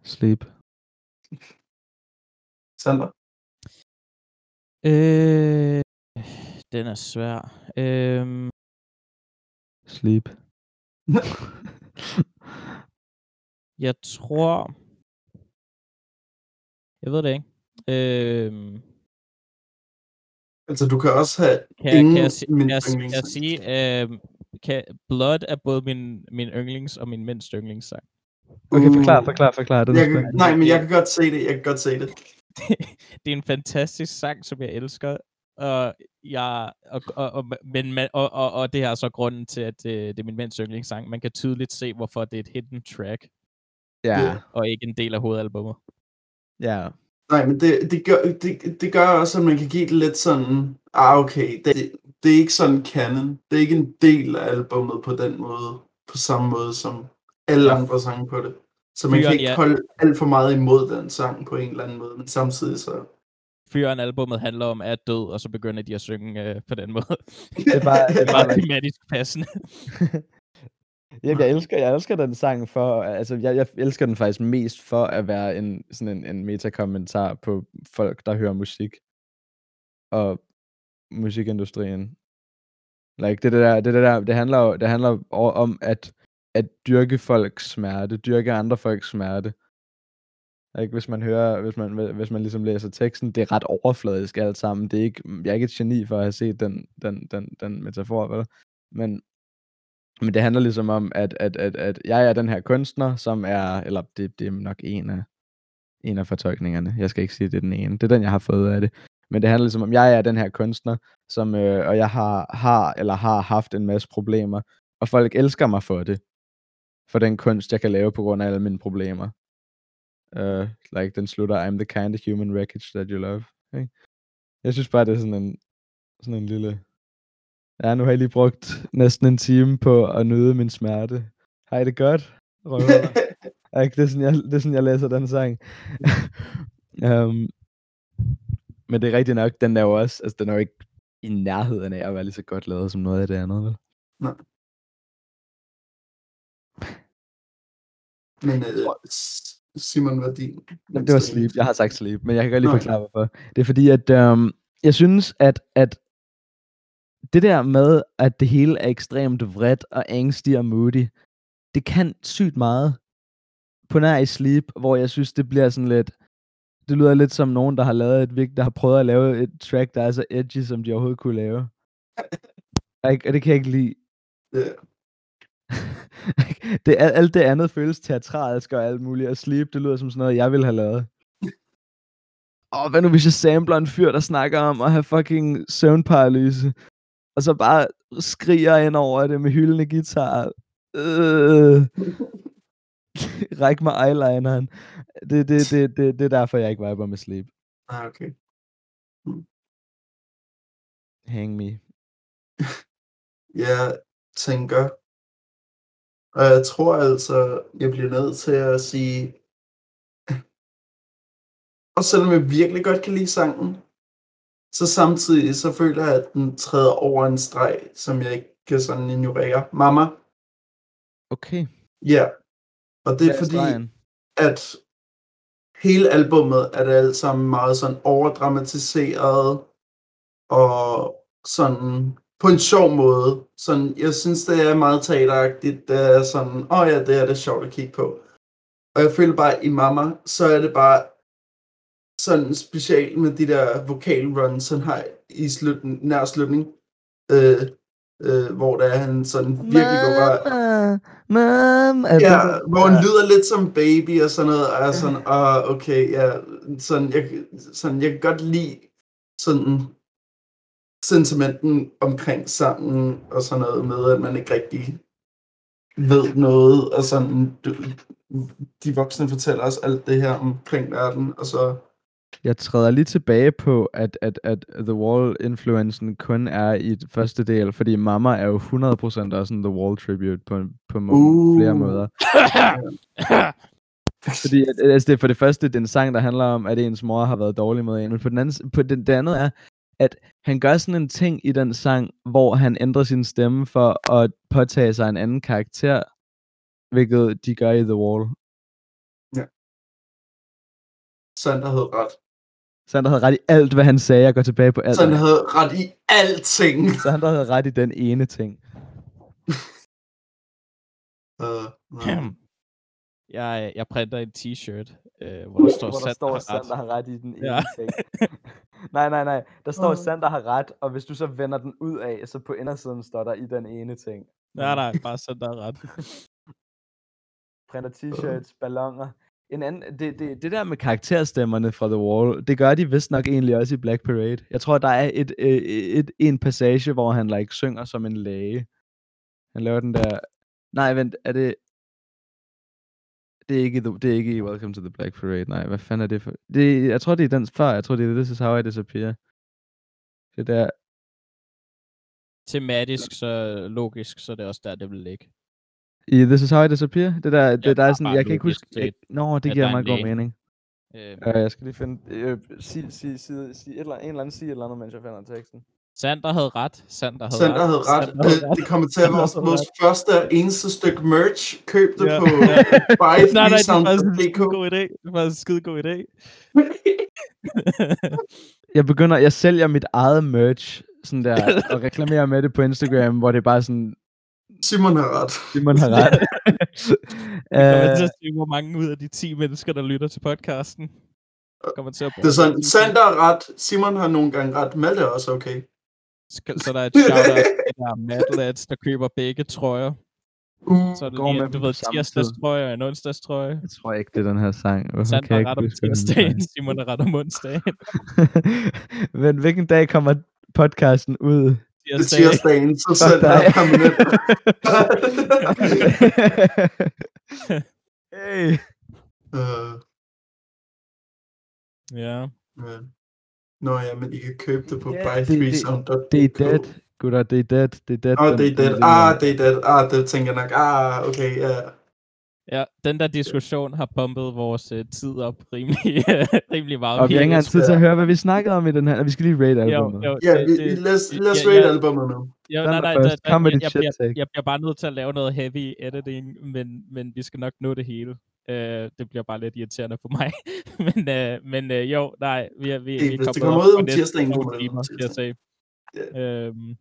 Sleep. Sander? Øh, den er svær. Øh... Sleep. Jeg tror... Jeg ved det ikke. Øh... Altså, du kan også have kan, ingen kan, jeg, si- min kan, jeg, kan jeg sige, øh, kan, Blood er både min, min yndlings og min mindst yndlingssang. Okay, Uh, forklar, forklar, forklar. Er Jeg kan, nej, men jeg kan godt se det. Jeg kan godt se det. det er en fantastisk sang, som jeg elsker. Og jeg, og, og, og, men, men- og, og, og det her er så grunden til, at det, det er min mindst yndlingssang. Man kan tydeligt se, hvorfor det er et hidden track, Ja, og ikke en del af hovedalbummet. ja. Nej, men det, det, gør, det, det gør også, at man kan give det lidt sådan, ah okay, det, det er ikke sådan canon. Det er ikke en del af albummet på den måde, på samme måde som alle andre sange på det. Så man kan Fyren, ikke ja. holde alt for meget imod den sang på en eller anden måde, men samtidig så... Fyren albumet handler om er død, og så begynder de at synge øh, på den måde. Det er bare, det er bare tematisk passende. Jamen, jeg elsker, jeg elsker den sang for, altså jeg, jeg elsker den faktisk mest for at være en, sådan en, en metakommentar på folk, der hører musik og musikindustrien. Like, det, det, der, det, det, der, det handler, jo- det handler om at, at dyrke folks smerte, dyrke andre folks smerte. Like, hvis man hører, hvis man, hvis man ligesom læser teksten, det er ret overfladisk alt sammen. Det er ikke, jeg er ikke et geni for at have set den, den, den, den metafor, vel? Men, men det handler ligesom om, at, at, at, at jeg er den her kunstner, som er, eller det, det er nok en af, en af fortolkningerne. Jeg skal ikke sige, at det er den ene. Det er den, jeg har fået af det. Men det handler ligesom om, jeg er den her kunstner, som, øh, og jeg har, har eller har haft en masse problemer, og folk elsker mig for det. For den kunst, jeg kan lave på grund af alle mine problemer. Uh, like, den slutter, I'm the kind of human wreckage that you love. Okay? Jeg synes bare, det er sådan en, sådan en lille... Ja, nu har jeg lige brugt næsten en time på at nyde min smerte. Har I det godt? Røvhuller? Ikke? Det, er sådan, jeg, det er sådan, jeg læser den sang. um, men det er rigtigt nok, den er jo også, altså den er jo ikke i nærheden af at være lige så godt lavet som noget af det andet, vel? Men øh, Simon, hvad din? Jamen, det var sleep. Jeg har sagt sleep, men jeg kan godt lige forklare, hvorfor. Det er fordi, at øhm, jeg synes, at, at det der med, at det hele er ekstremt vredt og angstig og moody, det kan sygt meget på nær i Sleep, hvor jeg synes, det bliver sådan lidt... Det lyder lidt som nogen, der har lavet et vigt, der har prøvet at lave et track, der er så edgy, som de overhovedet kunne lave. Og det kan jeg ikke lide. Ja. det, alt, det andet føles teatralsk og alt muligt, og Sleep, det lyder som sådan noget, jeg ville have lavet. Og hvad nu hvis jeg samler en fyr, der snakker om at have fucking søvnparalyse, og så bare skriger ind over det med hyldende guitar. Øh. Ræk mig eyelineren. Det, det, det, det, det er derfor, jeg ikke viber med Sleep. Ah, okay. Hang me. Jeg tænker, og jeg tror altså, jeg bliver nødt til at sige, og selvom jeg virkelig godt kan lide sangen, så samtidig så føler jeg, at den træder over en streg, som jeg ikke kan sådan ignorere. Mama, Okay. ja. Og det er Hvad fordi, stregen? at hele albummet er det alt sammen meget sådan overdramatiseret og sådan på en sjov måde. Sådan, jeg synes, det er meget teateragtigt. Det er sådan, åh oh ja, det er det sjovt at kigge på. Og jeg føler bare, i Mama, så er det bare sådan specielt med de der vokal runs, han har i slutning, nær slutning, øh, øh, hvor der er han sådan virkelig går bare. Er Ja, det- hvor han lyder lidt som baby og sådan noget, og er sådan, ah, okay, ja, sådan, jeg, sådan, jeg kan godt lide sådan sentimenten omkring sangen og sådan noget med, at man ikke rigtig ved noget, og sådan, de voksne fortæller os alt det her omkring verden, og så, Jeg træder lige tilbage på, at, at, at The Wall-influencen kun er i første del, fordi Mama er jo 100% også en The Wall-tribute på, på må- Uh. flere måder. Fordi at- altså det for det første, det er en sang, der handler om, at ens mor har været dårlig med en, men på den anden, på den, det andet er, at han gør sådan en ting i den sang, hvor han ændrer sin stemme for at påtage sig en anden karakter, hvilket de gør i The Wall. Sander havde ret. Sander havde ret i alt, hvad han sagde, jeg går tilbage på alt. Sander havde ret i alting. Sander havde ret i den ene ting. Uh, nej. jeg, jeg printer en t-shirt, øh, hvor der står, hvor der Sander står, Sander ret. har ret i den ene Ja. ting. nej, nej, nej. Der står. Sander har ret, og hvis du så vender den ud af, så på indersiden står der i den ene ting. Nej, nej, bare Sander har ret. Printer t-shirts, ballonger. En anden, det, det, det der med karakterstemmerne fra The Wall, det gør de vist nok egentlig også i Black Parade. Jeg tror, der er et, et, et, en passage, hvor han like, synger som en læge. Han laver den der... Nej, vent, er det... Det er, ikke, the, det er ikke i Welcome to the Black Parade, nej. Hvad fanden er det for... Det, jeg tror, det er den før. Jeg tror, det er This is how I disappear. Det der... Tematisk, så logisk, så er det også der, det vil ligge. I This is how I disappear? Det der, det, der er sådan... Jeg kan ikke huske... Jeg, Nå, det giver er mig en god mening. Øh, jeg skal lige finde... Øh, sig, sig, sig, sig, et eller, en eller anden sige et eller andet, mens jeg finder teksten. Sander havde ret. Sander havde Sander ret. havde ret. Sander havde Øh, ret. Det kommer til at være vores, vores første og eneste stykke merch. Køb det Ja. på Ja. Nej, nej, det er faktisk en god idé. Det er faktisk en skide god idé. Jeg begynder... Jeg sælger mit eget merch, sådan der, og reklamerer med det på Instagram, hvor det er bare sådan, Simon har ret. Simon har ret. Jeg kommer til Øh, at se, hvor mange ud af de 10 mennesker, der lytter til podcasten, kommer til at Det er sådan, Sander har ret. Simon har nogle gange ret. Malte er også okay. Så der er et shout-out til der Madlads, der køber begge trøjer. Uh, Så er det går lige, med du ved, tirsdags trøje og en onsdags trøje. jeg tror ikke, det er den her sang. Hvorfor Sander kan jeg ikke ret om tirsdagen? Simon er ret om onsdagen. Men hvilken dag kommer podcasten ud? Det er tirsdagen, så Sander dig. er permanent. hey. uh, Ja. ja. Nå ja, men I kan købe det på yeah, det- det-. Det er dead. Gutter, det er dead. Det er dead. Åh, den- det er den Ah, det er dead. Ah, det tænker jeg nok. Ah, okay, ja. Ja, den der diskussion har pumpet vores uh, tid op rimelig, rimelig meget. Og vi har ikke engang tid til at høre, hvad vi snakkede om i den her. Vi skal lige rate albumet. jo, Ja, det- vi, det- lad os, lad os ja, rate ja. albumet nu. Jo, nej, nej, med jeg, jeg, shit jeg, jeg bliver bare nødt til at lave noget heavy editing, men, men vi skal nok nå det hele. Uh, det bliver bare lidt irriterende for mig. men uh, men uh, jo, nej, vi vi, vi det kommet kommer ud om tirsdagen, skal jeg sige. Øhm,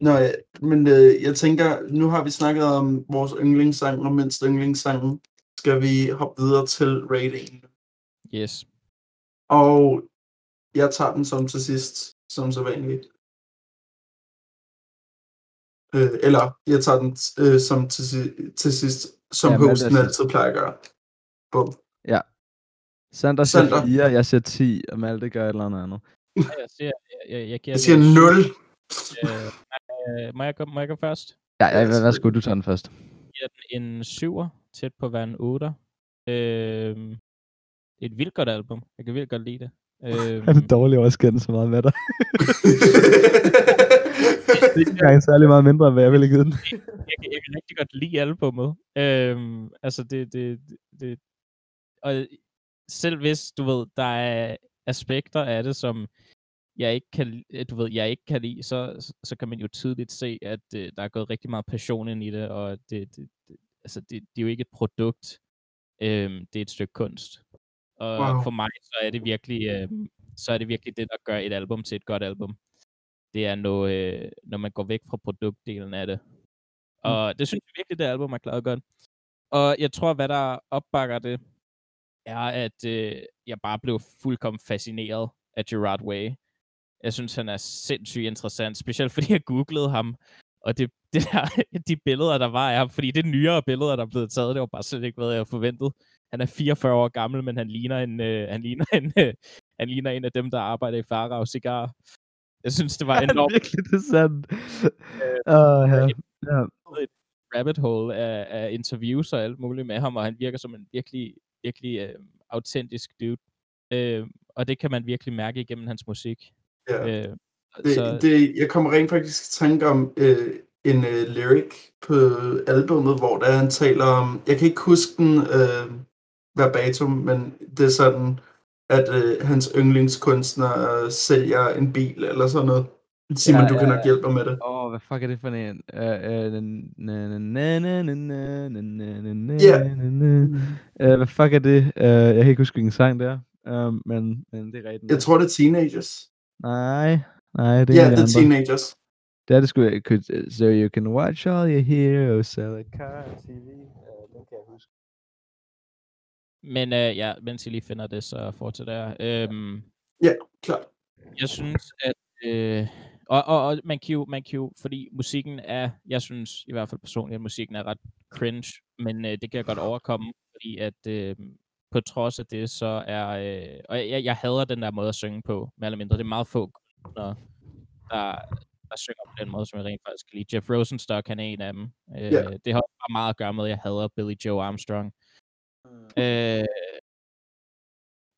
Nå, ja, men øh, jeg tænker, nu har vi snakket om vores yndlingssang og mindst yndlingssang. Skal vi hoppe videre til rating? Yes. Og jeg tager den som til sidst, som så vanligt. Øh, eller jeg tager den øh, som til, til sidst, som Ja, ja, hosten sidst. altid plejer at gøre. Bum. Sander siger Sander. 4, jeg siger 10, og Malte gør et eller andet andet. Jeg siger, jeg, jeg, jeg giver Jeg siger den 0. Øh, øh, må, jeg gå, må jeg gå først? Ja, ja, Ja, ja værsgo, du tager den først. Jeg den en 7'er, tæt på at være en 8'er. Øh, et vildt godt album. Jeg kan vildt godt lide det. Øh, Er det dårligt også kendt så meget med dig? det er ikke engang særlig meget mindre, end hvad jeg ville givet den. jeg, kan, jeg kan rigtig godt lide albummet. Øhm, altså det, det, det, og selv hvis, du ved, der er aspekter af det, som jeg ikke kan, li- du ved, jeg ikke kan lide, så, så- så kan man jo tydeligt se, at øh, der er gået rigtig meget passion ind i det, og det, det, det altså det, det er jo ikke et produkt, øhm, det er et stykke kunst. Og Wow. for mig, så er det virkelig, øhm, så er det virkelig det, der gør et album til et godt album. Det er, når, øh, når man går væk fra produktdelen af det. Og det synes jeg virkelig, det album er klaret godt. Og jeg tror, hvad der opbakker det, er, at øh, jeg bare blev fuldkommen fascineret af Gerard Way. Jeg synes, han er sindssygt interessant, specielt fordi jeg googlede ham, og det, det der, de billeder, der var af ham, fordi det er nyere billeder, der er blevet taget, det var bare slet ikke, hvad jeg havde forventet. Han er 44 år gammel, men han ligner en, øh, han ligner en, øh, han ligner en af dem, der arbejder i Farag Cigar. Jeg synes, det var enormt virkelig det er sandt? Åh, ja. ja. rabbit hole af, af interviews og alt muligt med ham, og han virker som en virkelig, virkelig øh, autentisk dude. Øh, og det kan man virkelig mærke igennem hans musik. Ja. Øh, det, så... det, jeg kommer rent faktisk i tanke om øh, en øh, lyric på albumet, hvor der han taler om, jeg kan ikke huske den øh, verbatim, men det er sådan, at øh, hans yndlingskunstner øh, sælger en bil eller sådan noget. Simon, ja, du kan nok hjælpe mig med det. Åh, hvad fuck er det for en? Ja. Hvad fuck er det? Uh, jeg kan ikke huske, hvilken sang det er. Uh, men, men det er rigtigt. Jeg tror, det er Teenagers. Nej, nej, det er Ja, en af det er de andre. Teenagers. Det er det sgu, jeg could, so you can watch all your heroes sell a car TV. Uh, den kan jeg huske. men øh, ja, mens I lige finder det, så fortsæt der. Øhm, Klart. jeg synes, at... Øh, og, og, og man, kan jo, man kan jo, fordi musikken er, jeg synes i hvert fald personligt, at musikken er ret cringe, men øh, det kan jeg godt overkomme, fordi at øh, på trods af det, så er, øh, og jeg, jeg hader den der måde at synge på, mere eller mindre. Det er meget få kunstnere, der, der synger på den måde, som jeg rent faktisk kan lide. Jeff Rosenstock, han er en af dem. Øh, Ja. Det har bare meget at gøre med, at jeg hader Billy Joe Armstrong. Øh,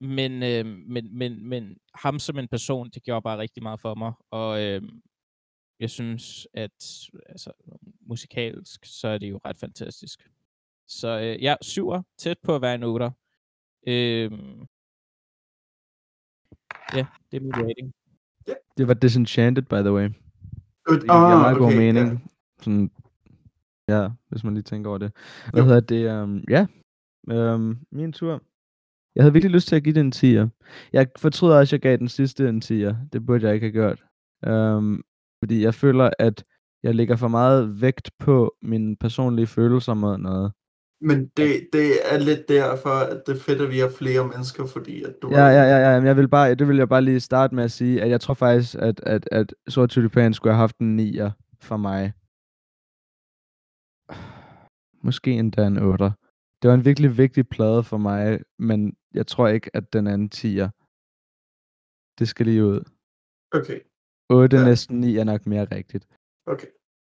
men, øh, men, men, men ham som en person, det gjorde bare rigtig meget for mig. Og øh, jeg synes, at altså, musikalsk, så er det jo ret fantastisk. Så øh, ja, syver, tæt på at være en otter. Øh, ja, det er min rating. Det var Disenchanted, by the way. Det giver Ah, meget god okay, mening. Ja. Sådan, ja, hvis man lige tænker over det. Hvad Jo. hedder det? Um, ja, um, min tur. Jeg havde virkelig lyst til at give det en 10'er. Jeg fortryder også, at jeg gav den sidste en 10'er. Det burde jeg ikke have gjort. Um, fordi jeg føler, at jeg lægger for meget vægt på mine personlige følelser mod noget. Men det, det er lidt derfor, at det er fedt, at vi har flere mennesker, fordi at du Ja, ja, ja, ja. Men jeg vil bare, det vil jeg bare lige starte med at sige, at jeg tror faktisk, at, at, at Sort Tulipan skulle have haft en 9'er for mig. Måske endda en 8'er. Det var en virkelig vigtig plade for mig, men jeg tror ikke, at den er en 10'er. Det skal lige ud. Okay, 8, Ja. næsten 9 er nok mere rigtigt. okay.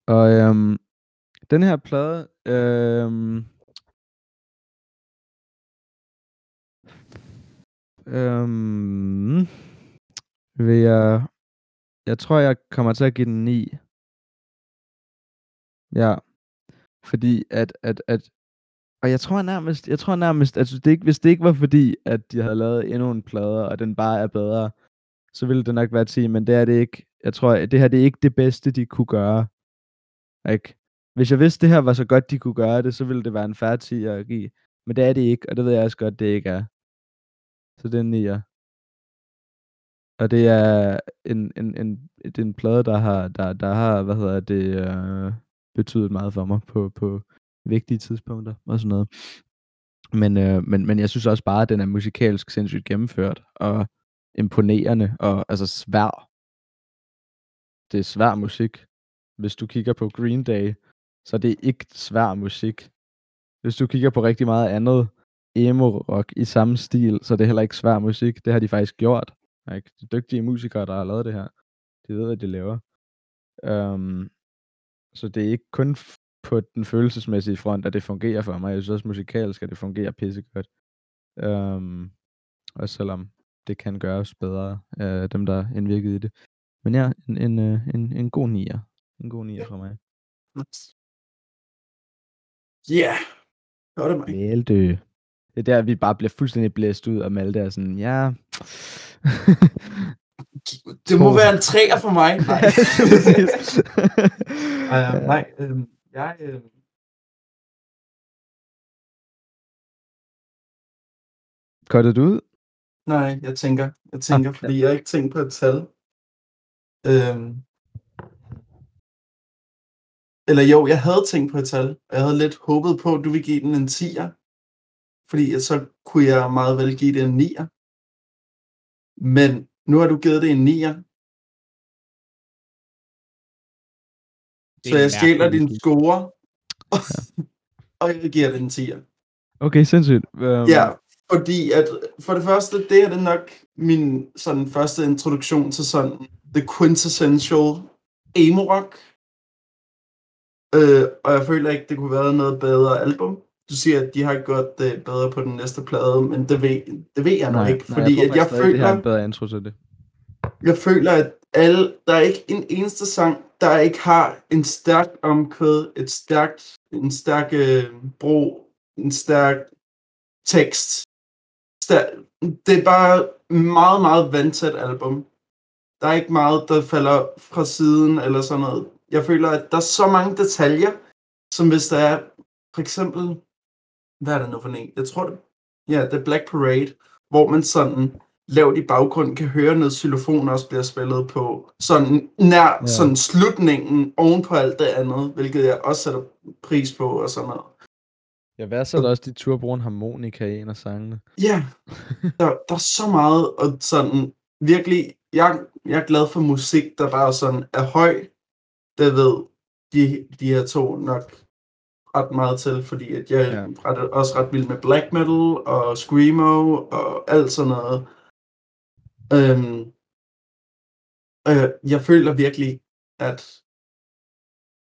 Og øhm, den her plade, øhm, øhm, vil jeg, jeg tror, jeg kommer til at give den 9. Ja, fordi at, at, at og jeg tror nærmest, jeg tror nærmest, altså det ikke, hvis det ikke var fordi, at de havde lavet endnu en plade, og den bare er bedre, så ville det nok være 10, men det er det ikke. Jeg tror, at det her det er ikke det bedste, de kunne gøre. Ikke? Hvis jeg vidste, det her var så godt, de kunne gøre det, så ville det være en færre 10 at give. Men det er det ikke, og det ved jeg også godt, det ikke er. Så det er en 9'er. Og det er en, en, en, det er en plade, der har, der, der har hvad hedder det, øh, betydet meget for mig på, på vigtige tidspunkter og sådan noget. Men, øh, men, men jeg synes også bare, at den er musikalsk sindssygt gennemført og imponerende og altså svær. Det er svær musik. Hvis du kigger på Green Day, så er det ikke svær musik. Hvis du kigger på rigtig meget andet emo-rock i samme stil, så er det heller ikke svær musik. Det har de faktisk gjort. Ikke? De dygtige musikere, der har lavet det her, de ved, hvad de laver. Um, så det er ikke kun på den følelsesmæssige front, at det fungerer for mig. Jeg synes også musikalsk, at det fungerer pissegodt. Um, også selvom det kan gøres bedre af dem, der er indvirket i det. Men ja, en, en, øh, en, en god nier. En god nier for mig. Ja, yeah. det var det mig. Malte. Det er der, vi bare bliver fuldstændig blæst ud, og Malte er sådan, ja... det må være en træer for mig. Nej. uh, nej, øh, jeg... Øh... Kortet du ud? Nej, jeg tænker, jeg tænker, okay. fordi jeg ikke tænkt på et tal. Øhm, eller jo, jeg havde tænkt på et tal. Jeg havde lidt håbet på, at du ville give den en 10'er. Fordi så kunne jeg meget vel give det en 9'er. Men nu har du givet det en 9'er. Så jeg stjæler din score. og jeg giver det en 10'er. Okay, sindssygt. Um... Ja, fordi at for det første, det er det nok min sådan første introduktion til sådan the quintessential emo rock. Øh, og jeg føler ikke, det kunne være noget bedre album. Du siger, at de har gjort det bedre på den næste plade, men det ved, det ved jeg nok ikke. Nej, fordi jeg, at jeg føler, det har en bedre intro til det. Jeg føler, at alle, der er ikke en eneste sang, der ikke har en stærk omkvæd, et stærkt, en stærk øh, bro, en stærk tekst. Stærk, det er bare meget, meget vandtæt album. Der er ikke meget, der falder fra siden eller sådan noget. Jeg føler, at der er så mange detaljer, som hvis der er, for eksempel, hvad er det nu for en? Jeg tror det, ja, The Black Parade, hvor man sådan lavt i baggrunden kan høre noget xylofon også bliver spillet på. Sådan nær ja. sådan slutningen oven på alt det andet, hvilket jeg også sætter pris på og sådan noget. Ja, hvad så er der også de tur bruger en harmonika i en af sangene? Ja, der, der er så meget, og sådan virkelig, jeg, jeg er glad for musik, der bare sådan er høj. Det ved de, de her to nok ret meget til, fordi at jeg ja. er ret, også ret vild med black metal og screamo og alt sådan noget. Øhm, øh, jeg føler virkelig, at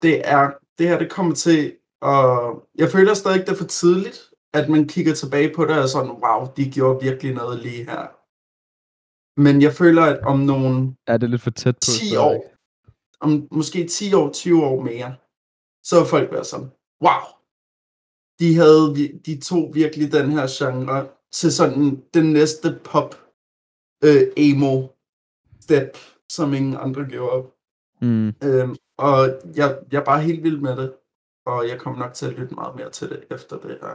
det er det her, det kommer til, og jeg føler stadig, det er for tidligt, at man kigger tilbage på det og sådan, wow, de gjorde virkelig noget lige her. Men jeg føler, at om nogle er det lidt for tæt på 10 år, om måske 10 år, 20 år mere, så vil folk være sådan, wow, de havde, de tog virkelig den her genre til sådan den næste pop øh, emo step, som ingen andre gjorde. Mm. Øhm, og jeg, jeg er bare helt vild med det, og jeg kommer nok til at lytte meget mere til det efter det her.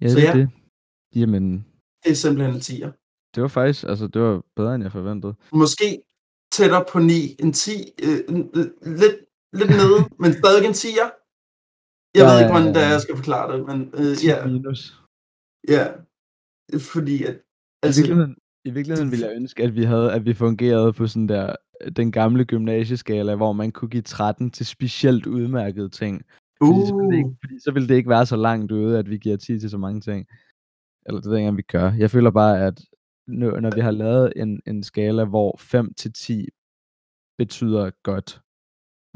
Ja, så det ja, det. Jamen, det er simpelthen en 10'er. Det var faktisk, altså det var bedre end jeg forventede. Måske tættere på 9 end 10, øh, lidt, lidt nede, men stadig en 10'er. Jeg ja, ved ikke, hvordan det er, jeg skal forklare det, men øh, ja. minus. Ja, fordi at... Altså, I virkeligheden, I virkeligheden ville jeg ønske, at vi havde, at vi fungerede på sådan der, den gamle gymnasieskala, hvor man kunne give 13 til specielt udmærkede ting. Fordi, uh. så ville det ikke, uh. fordi så ville det ikke være så langt ude, at vi giver 10 til så mange ting. Eller det ved jeg ikke, vi gør. Jeg føler bare, at når, når vi har lavet en, en skala, hvor 5 til 10 betyder godt,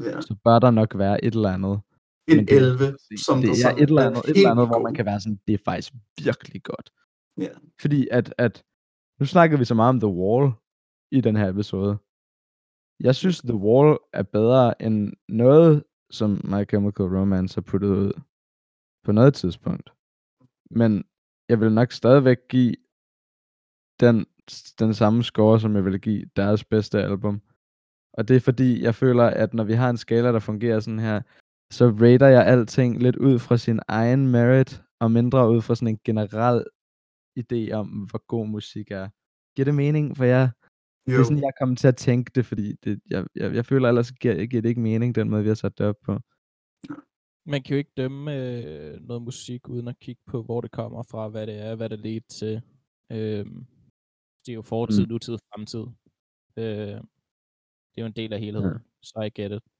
ja. så bør der nok være et eller andet. En det, 11, som det er et eller andet, et eller andet hvor man kan være sådan, det er faktisk virkelig godt. Ja. Fordi at, at, nu snakker vi så meget om The Wall i den her episode. Jeg synes, The Wall er bedre end noget, som My Chemical Romance har puttet ud på noget tidspunkt. Men jeg vil nok stadigvæk give den, den samme score, som jeg ville give deres bedste album. Og det er fordi, jeg føler, at når vi har en skala, der fungerer sådan her, så rater jeg alting lidt ud fra sin egen merit, og mindre ud fra sådan en generel idé om, hvor god musik er. Giver det mening for jer? Det er sådan, jeg kommer til at tænke det, fordi det, jeg, jeg, jeg føler ellers, giver, giver det ikke mening, den måde, vi har sat det op på. Man kan jo ikke dømme øh, noget musik, uden at kigge på, hvor det kommer fra, hvad det er, hvad det leder til. Øh, det er jo fortid, mm. nutid, fremtid. Øh, det er jo en del af helheden. Ja. Så I get it.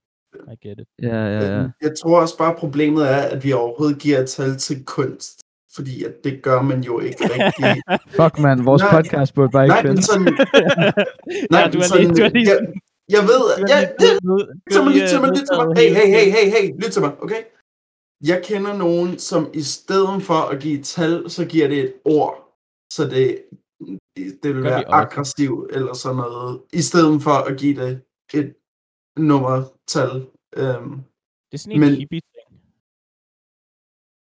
I get it. Ja, ja, ja. Jeg tror også bare, problemet er, at vi overhovedet giver et tal til kunst. Fordi at det gør man jo ikke rigtig. Fuck man, vores nej, podcast burde bare ikke nej, men sådan, nej, Ja, du har sådan, lige- du har lige- jeg, jeg ved, ja, det, lyt til mig, lige, lyt til mig, lyt til mig. Hey, hey, hey, hey, hey, lyt til mig, okay? Jeg kender nogen, som i stedet for at give et tal, så giver det et ord. Så det, det vil Gør vi være aggressiv eller sådan noget. I stedet for at give det et nummertal. Øhm, Det er sådan en Men- hippie ting.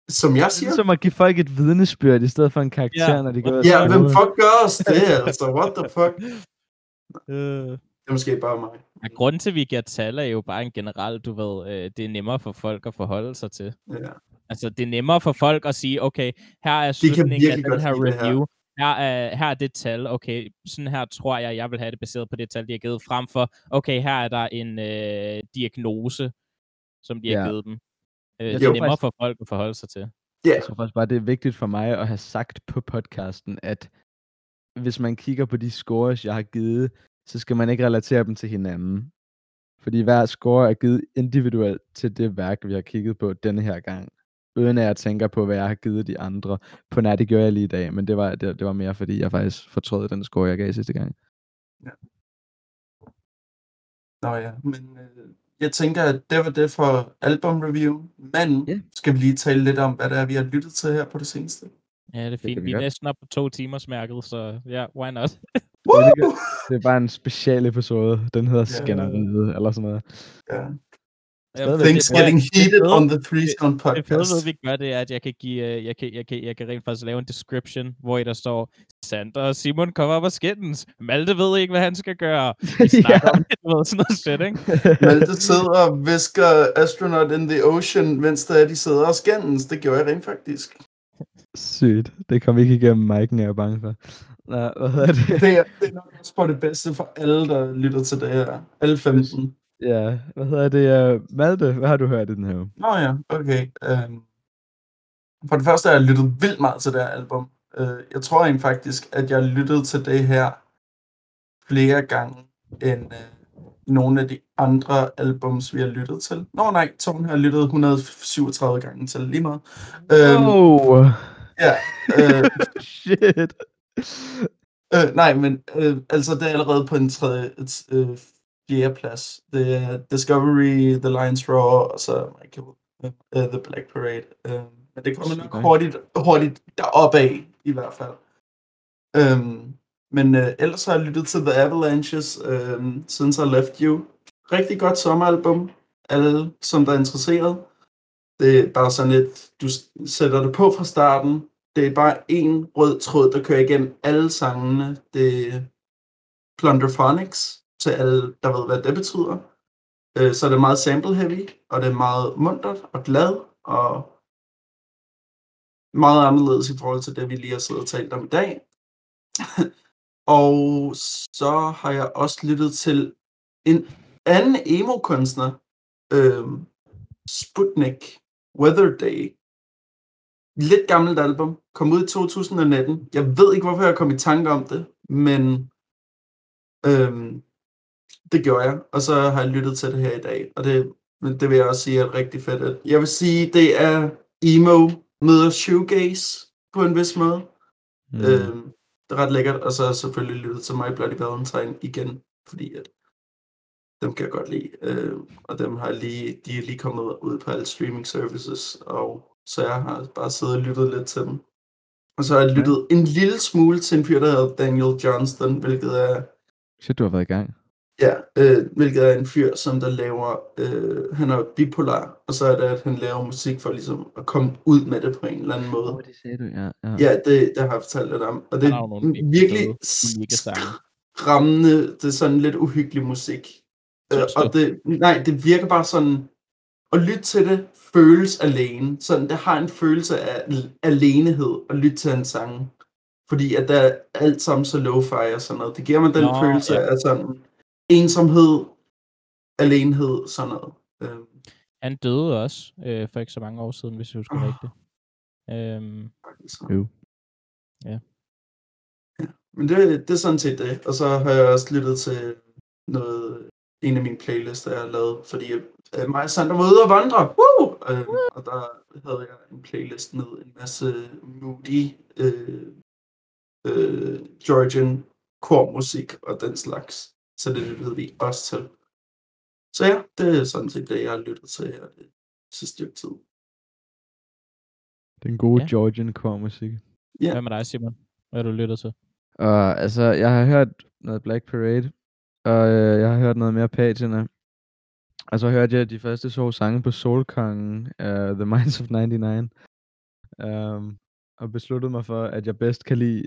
som jeg Det siger. er som at give folk et vidnesbyrd, i stedet for en karakter, Ja. når de af Ja, skole. hvem fuck gør os det, altså? What the fuck? Øh. Det er måske bare mig. Ja, grunden til, at vi giver tal, er jo bare en generel, du ved, øh, det er nemmere for folk at forholde sig til. Ja. Altså, det er nemmere for folk at sige, okay, her er slutningen af den her det her. Her er, her er det tal, okay, sådan her tror jeg, jeg vil have det baseret på det tal, de har givet frem for, okay, her er der en øh, diagnose, som de har Ja. givet dem. Øh, Jeg det er nemmere faktisk- for folk at forholde sig til. Ja, Jeg tror faktisk bare, det er vigtigt for mig at have sagt på podcasten, at hvis man kigger på de scores, jeg har givet, så skal man ikke relatere dem til hinanden. Fordi hver score er givet individuelt til det værk, vi har kigget på denne her gang. Uden at jeg tænker på, hvad jeg har givet de andre. På nær, det gjorde jeg lige i dag, men det var, det, det var mere, fordi jeg faktisk fortrød den score, jeg gav sidste gang. Nå ja, men øh, jeg tænker, at det var det for album-review. Men Ja. skal vi lige tale lidt om, hvad det er, vi har lyttet til her på det seneste? Ja, det er fint. kan vi vi er næsten op på to timers mærket, så ja, why not? Woo! Det er bare en special episode. Den hedder Ja. Skænderiet, eller sådan noget. Ja. Stadigvæk. Things det- getting heated fede- on the Three Stone Det fede podcast. ved, vi gør, det er, at jeg kan, give, øh, jeg kan, jeg kan, jeg kan rent faktisk lave en description, hvor i der står, Sander og Simon kommer op og skændes. Malte ved ikke, hvad han skal gøre. Vi snakker om det, ved, sådan noget shit, ikke? Malte sidder og visker Astronaut in the Ocean, mens der er, de sidder og skændes. Det gjorde jeg rent faktisk. Sygt. Det kom ikke igennem mic'en, jeg er bange for. Nå, hvad hedder det? Det er, det er nok også for det bedste for alle, der lytter til det her. Alle 15. Ja, hvad hedder det? Uh, Malte, hvad har du hørt i den her? uge? Nå ja, okay. Um, for det første har jeg lyttet vildt meget til det her album. Uh, jeg tror egentlig faktisk, at jeg lyttede til det her flere gange end uh, nogle af de andre albums, vi har lyttet til. Nå nej, Tone har lyttet 137 gange til lige meget. Um, Oh, Ja, uh, shit. Øh, nej, men øh, altså, det er allerede på en tredje, et, øh, fjerde plads. Det er Discovery, The Lion's Roar, og så Michael, øh, The Black Parade. Øh, men det kommer nok hurtigt, hurtigt deroppe af, i hvert fald. Øhm, men øh, ellers har jeg lyttet til The Avalanches, øh, Since I Left You. Rigtig godt sommeralbum. Alle, som der er interesseret. Det er bare sådan et, du sætter det på fra starten, det er bare en rød tråd, der kører igennem alle sangene. Det er Plunderphonics, til alle, der ved, hvad det betyder. Øh, Så er det meget sample heavy, og det er meget muntert og glad, og meget anderledes i forhold til det, vi lige har siddet og talt om i dag. og så har jeg også lyttet til en anden emo-kunstner, øh, Sputnik Weather Day, lidt gammelt album. Kom ud i 2019. Jeg ved ikke, hvorfor jeg kom i tanke om det, men øhm, det gjorde jeg. Og så har jeg lyttet til det her i dag, og det, det vil jeg også sige er rigtig fedt. Jeg vil sige, det er emo møder shoegaze på en vis måde. Mm. Øhm, det er ret lækkert, og så har jeg selvfølgelig lyttet til My Bloody Valentine igen, fordi at dem kan jeg godt lide. Øh, og dem har lige, de er lige kommet ud på alle streaming services, og så jeg har bare siddet og lyttet lidt til dem. Og så har jeg lyttet en lille smule til en fyr, der hedder Daniel Johnston, hvilket er, Shit, du har været i gang. Ja, øh, hvilket er en fyr, som der laver, øh, han er bipolar, og så er det, at han laver musik for ligesom at komme ud med det på en eller anden måde. Åh, det sagde du, ja. ja. Ja, det, det har jeg fortalt lidt om. Og det nogle er virkelig skræmmende, det er sådan lidt uhyggelig musik. Øh, og det, nej, det virker bare sådan, at lytte til det føles alene. Sådan, det har en følelse af alenehed at lytte til en sang. Fordi at der er alt sammen så lo-fi og sådan noget. Det giver mig den Nå, følelse ja. af sådan ensomhed, alenhed, sådan noget. Øhm, Han døde også øh, for ikke så mange år siden, hvis jeg husker Åh. rigtigt. Øhm. Jo. Men det, det er sådan set det. Og så har jeg også lyttet til noget, en af mine playlister, jeg har lavet, fordi øh, mig og Sander var ude og vandre. Woo! Øh, og der havde jeg en playlist med en masse moody øh, øh, Georgian kormusik og den slags. Så det lyttede vi også til. Så ja, det er sådan set det, jeg har lyttet til her det sidste stykke tid. Den gode Ja. Georgian core-musik. Ja. Hvad med dig, Simon? Hvad har du lyttet til? Og altså, jeg har hørt noget Black Parade, og øh, jeg har hørt noget mere Patina. Og så hørte jeg de første to sange på Solkongen, uh, The Minds of 99. Um, og besluttede mig for, at jeg bedst kan lide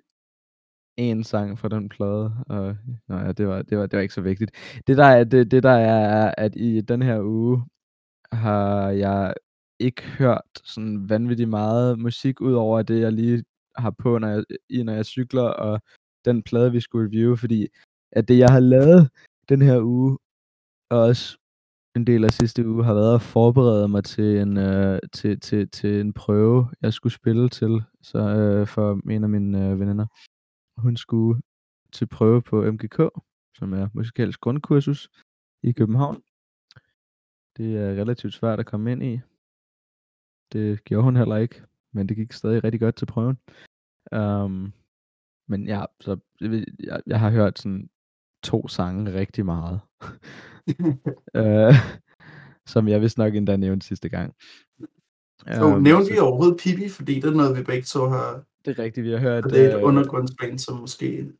en sang fra den plade. Og nå ja, det var, det var, det var ikke så vigtigt. Det der, er, det, det der er, er, at i den her uge har jeg ikke hørt sådan vanvittigt meget musik, ud over det, jeg lige har på, når jeg, i, når jeg cykler, og den plade, vi skulle review, fordi at det, jeg har lavet den her uge, og også en del af sidste uge, har været at forberede mig til en, øh, til, til, til en prøve, jeg skulle spille til så, øh, for en af mine øh, veninder. Hun skulle til prøve på MGK, som er musikalsk grundkursus i København. Det er relativt svært at komme ind i. Det gjorde hun heller ikke, men det gik stadig rigtig godt til prøven. Um, men ja, så jeg, jeg, har hørt sådan to sange rigtig meget. uh, som jeg vist nok endda nævnte sidste gang. Så Øhm, nævnte så vi overhovedet Pippi, fordi det er noget, vi begge to har. Det er rigtigt, vi har hørt... Og det er et øh, undergrundsband, som måske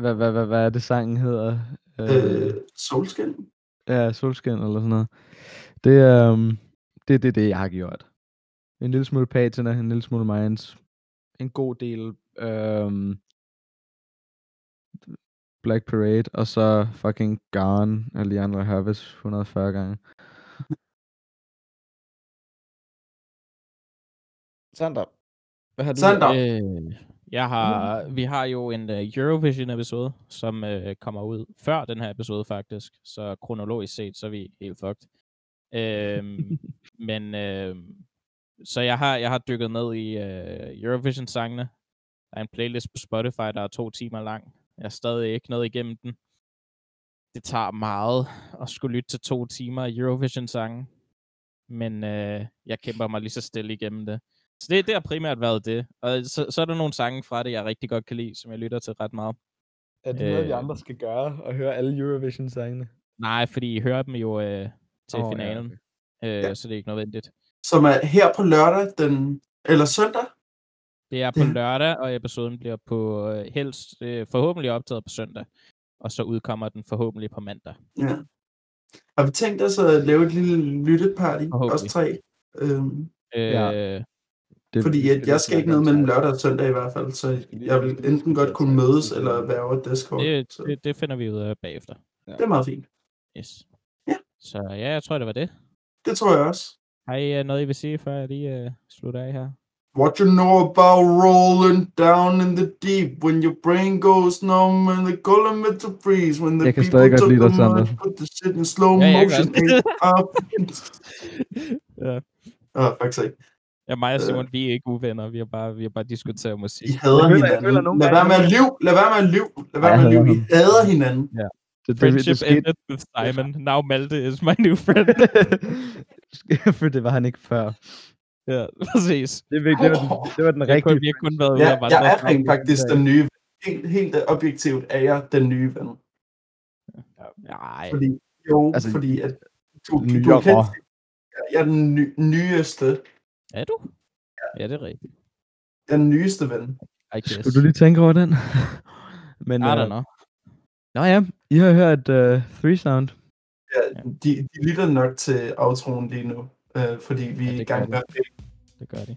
hvad, hvad, hvad, hvad er det sangen hedder? øh, Solskin. Ja, solskin eller sådan noget. Det er um, det, det, er det, jeg har gjort. En lille smule Patina, en lille smule Minds. En god del um, Black Parade, og så fucking Gone af Leandro Harvis 140 gange. Sander, hvad har du Sander. Øh, jeg har, vi har jo en uh, Eurovision-episode, som uh, kommer ud før den her episode faktisk, så kronologisk set, så er vi helt fucked. Øhm, men øh, så jeg har, jeg har dykket ned i uh, Eurovision-sangene. Der er en playlist på Spotify, der er to timer lang. Jeg er stadig ikke nået igennem den. Det tager meget at skulle lytte til to timer Eurovision-sange. Men øh, jeg kæmper mig lige så stille igennem det. Så det, det har primært været det. Og så, så er der nogle sange fra det, jeg rigtig godt kan lide, som jeg lytter til ret meget. Er det noget, vi Øh. andre skal gøre, og høre alle Eurovision-sangene? Nej, fordi I hører dem jo øh, til oh, ja, finalen. okay. Øh, Ja. Så det er ikke nødvendigt. Som er her på lørdag, den, eller søndag. Det er på Ja. lørdag, og episoden bliver på øh, helst øh, forhåbentlig optaget på søndag. Og så udkommer den forhåbentlig på mandag. Ja. Har vi tænkt os at lave et lille lytteparty, os tre? Øhm, Øh, Ja. Det, fordi at jeg skal ikke ned mellem lørdag og søndag i hvert fald, så jeg vil enten godt kunne mødes eller være over Discord. det, det, det finder vi ud af bagefter. det er meget fint. Yes. Ja. Så ja, jeg tror, det var det. Det tror jeg også. Har I øh, noget, I vil sige, før jeg lige øh, slutter af her? What you know about rolling down in the deep when your brain goes numb and the color to freeze when the Jeg kan people stadig godt lide dig, Sander. put the shit in slow Ja, jeg motion. up. ja. Åh, faktisk ikke. Ja, mig og Øh. Simon, vi er ikke uvenner. Vi har bare, vi har bare diskuteret musik. I hader Jeg føler- jeg hinanden. føler nogle Lad være med at lyve. Lad være med at lyve. Lad være med at jeg lyve. I hader hinanden. det, det, det, Friendship skete, ended with Simon. Now Malte is my new friend. for det var han ikke før. ja, præcis. Det, virkelig- det, var, den, det var den Jeg rigtige. kunne, vi har kun været Ja, vandre. jeg er rent faktisk den nye. Helt, helt objektivt er jeg den nye ven. Nej, Fordi, jo, Altså, fordi at du, du, nyere. du kan, jeg er den ny, nyeste. Er du? Ja, det er rigtigt. Den nyeste ven. I guess. Skulle du lige tænke over den? Men, I don't øh, know. Nå ja, I har hørt uh, Three Sound. Ja, de, de lytter nok til outroen lige nu, øh, fordi vi Ja, er det i gang med at Det gør de.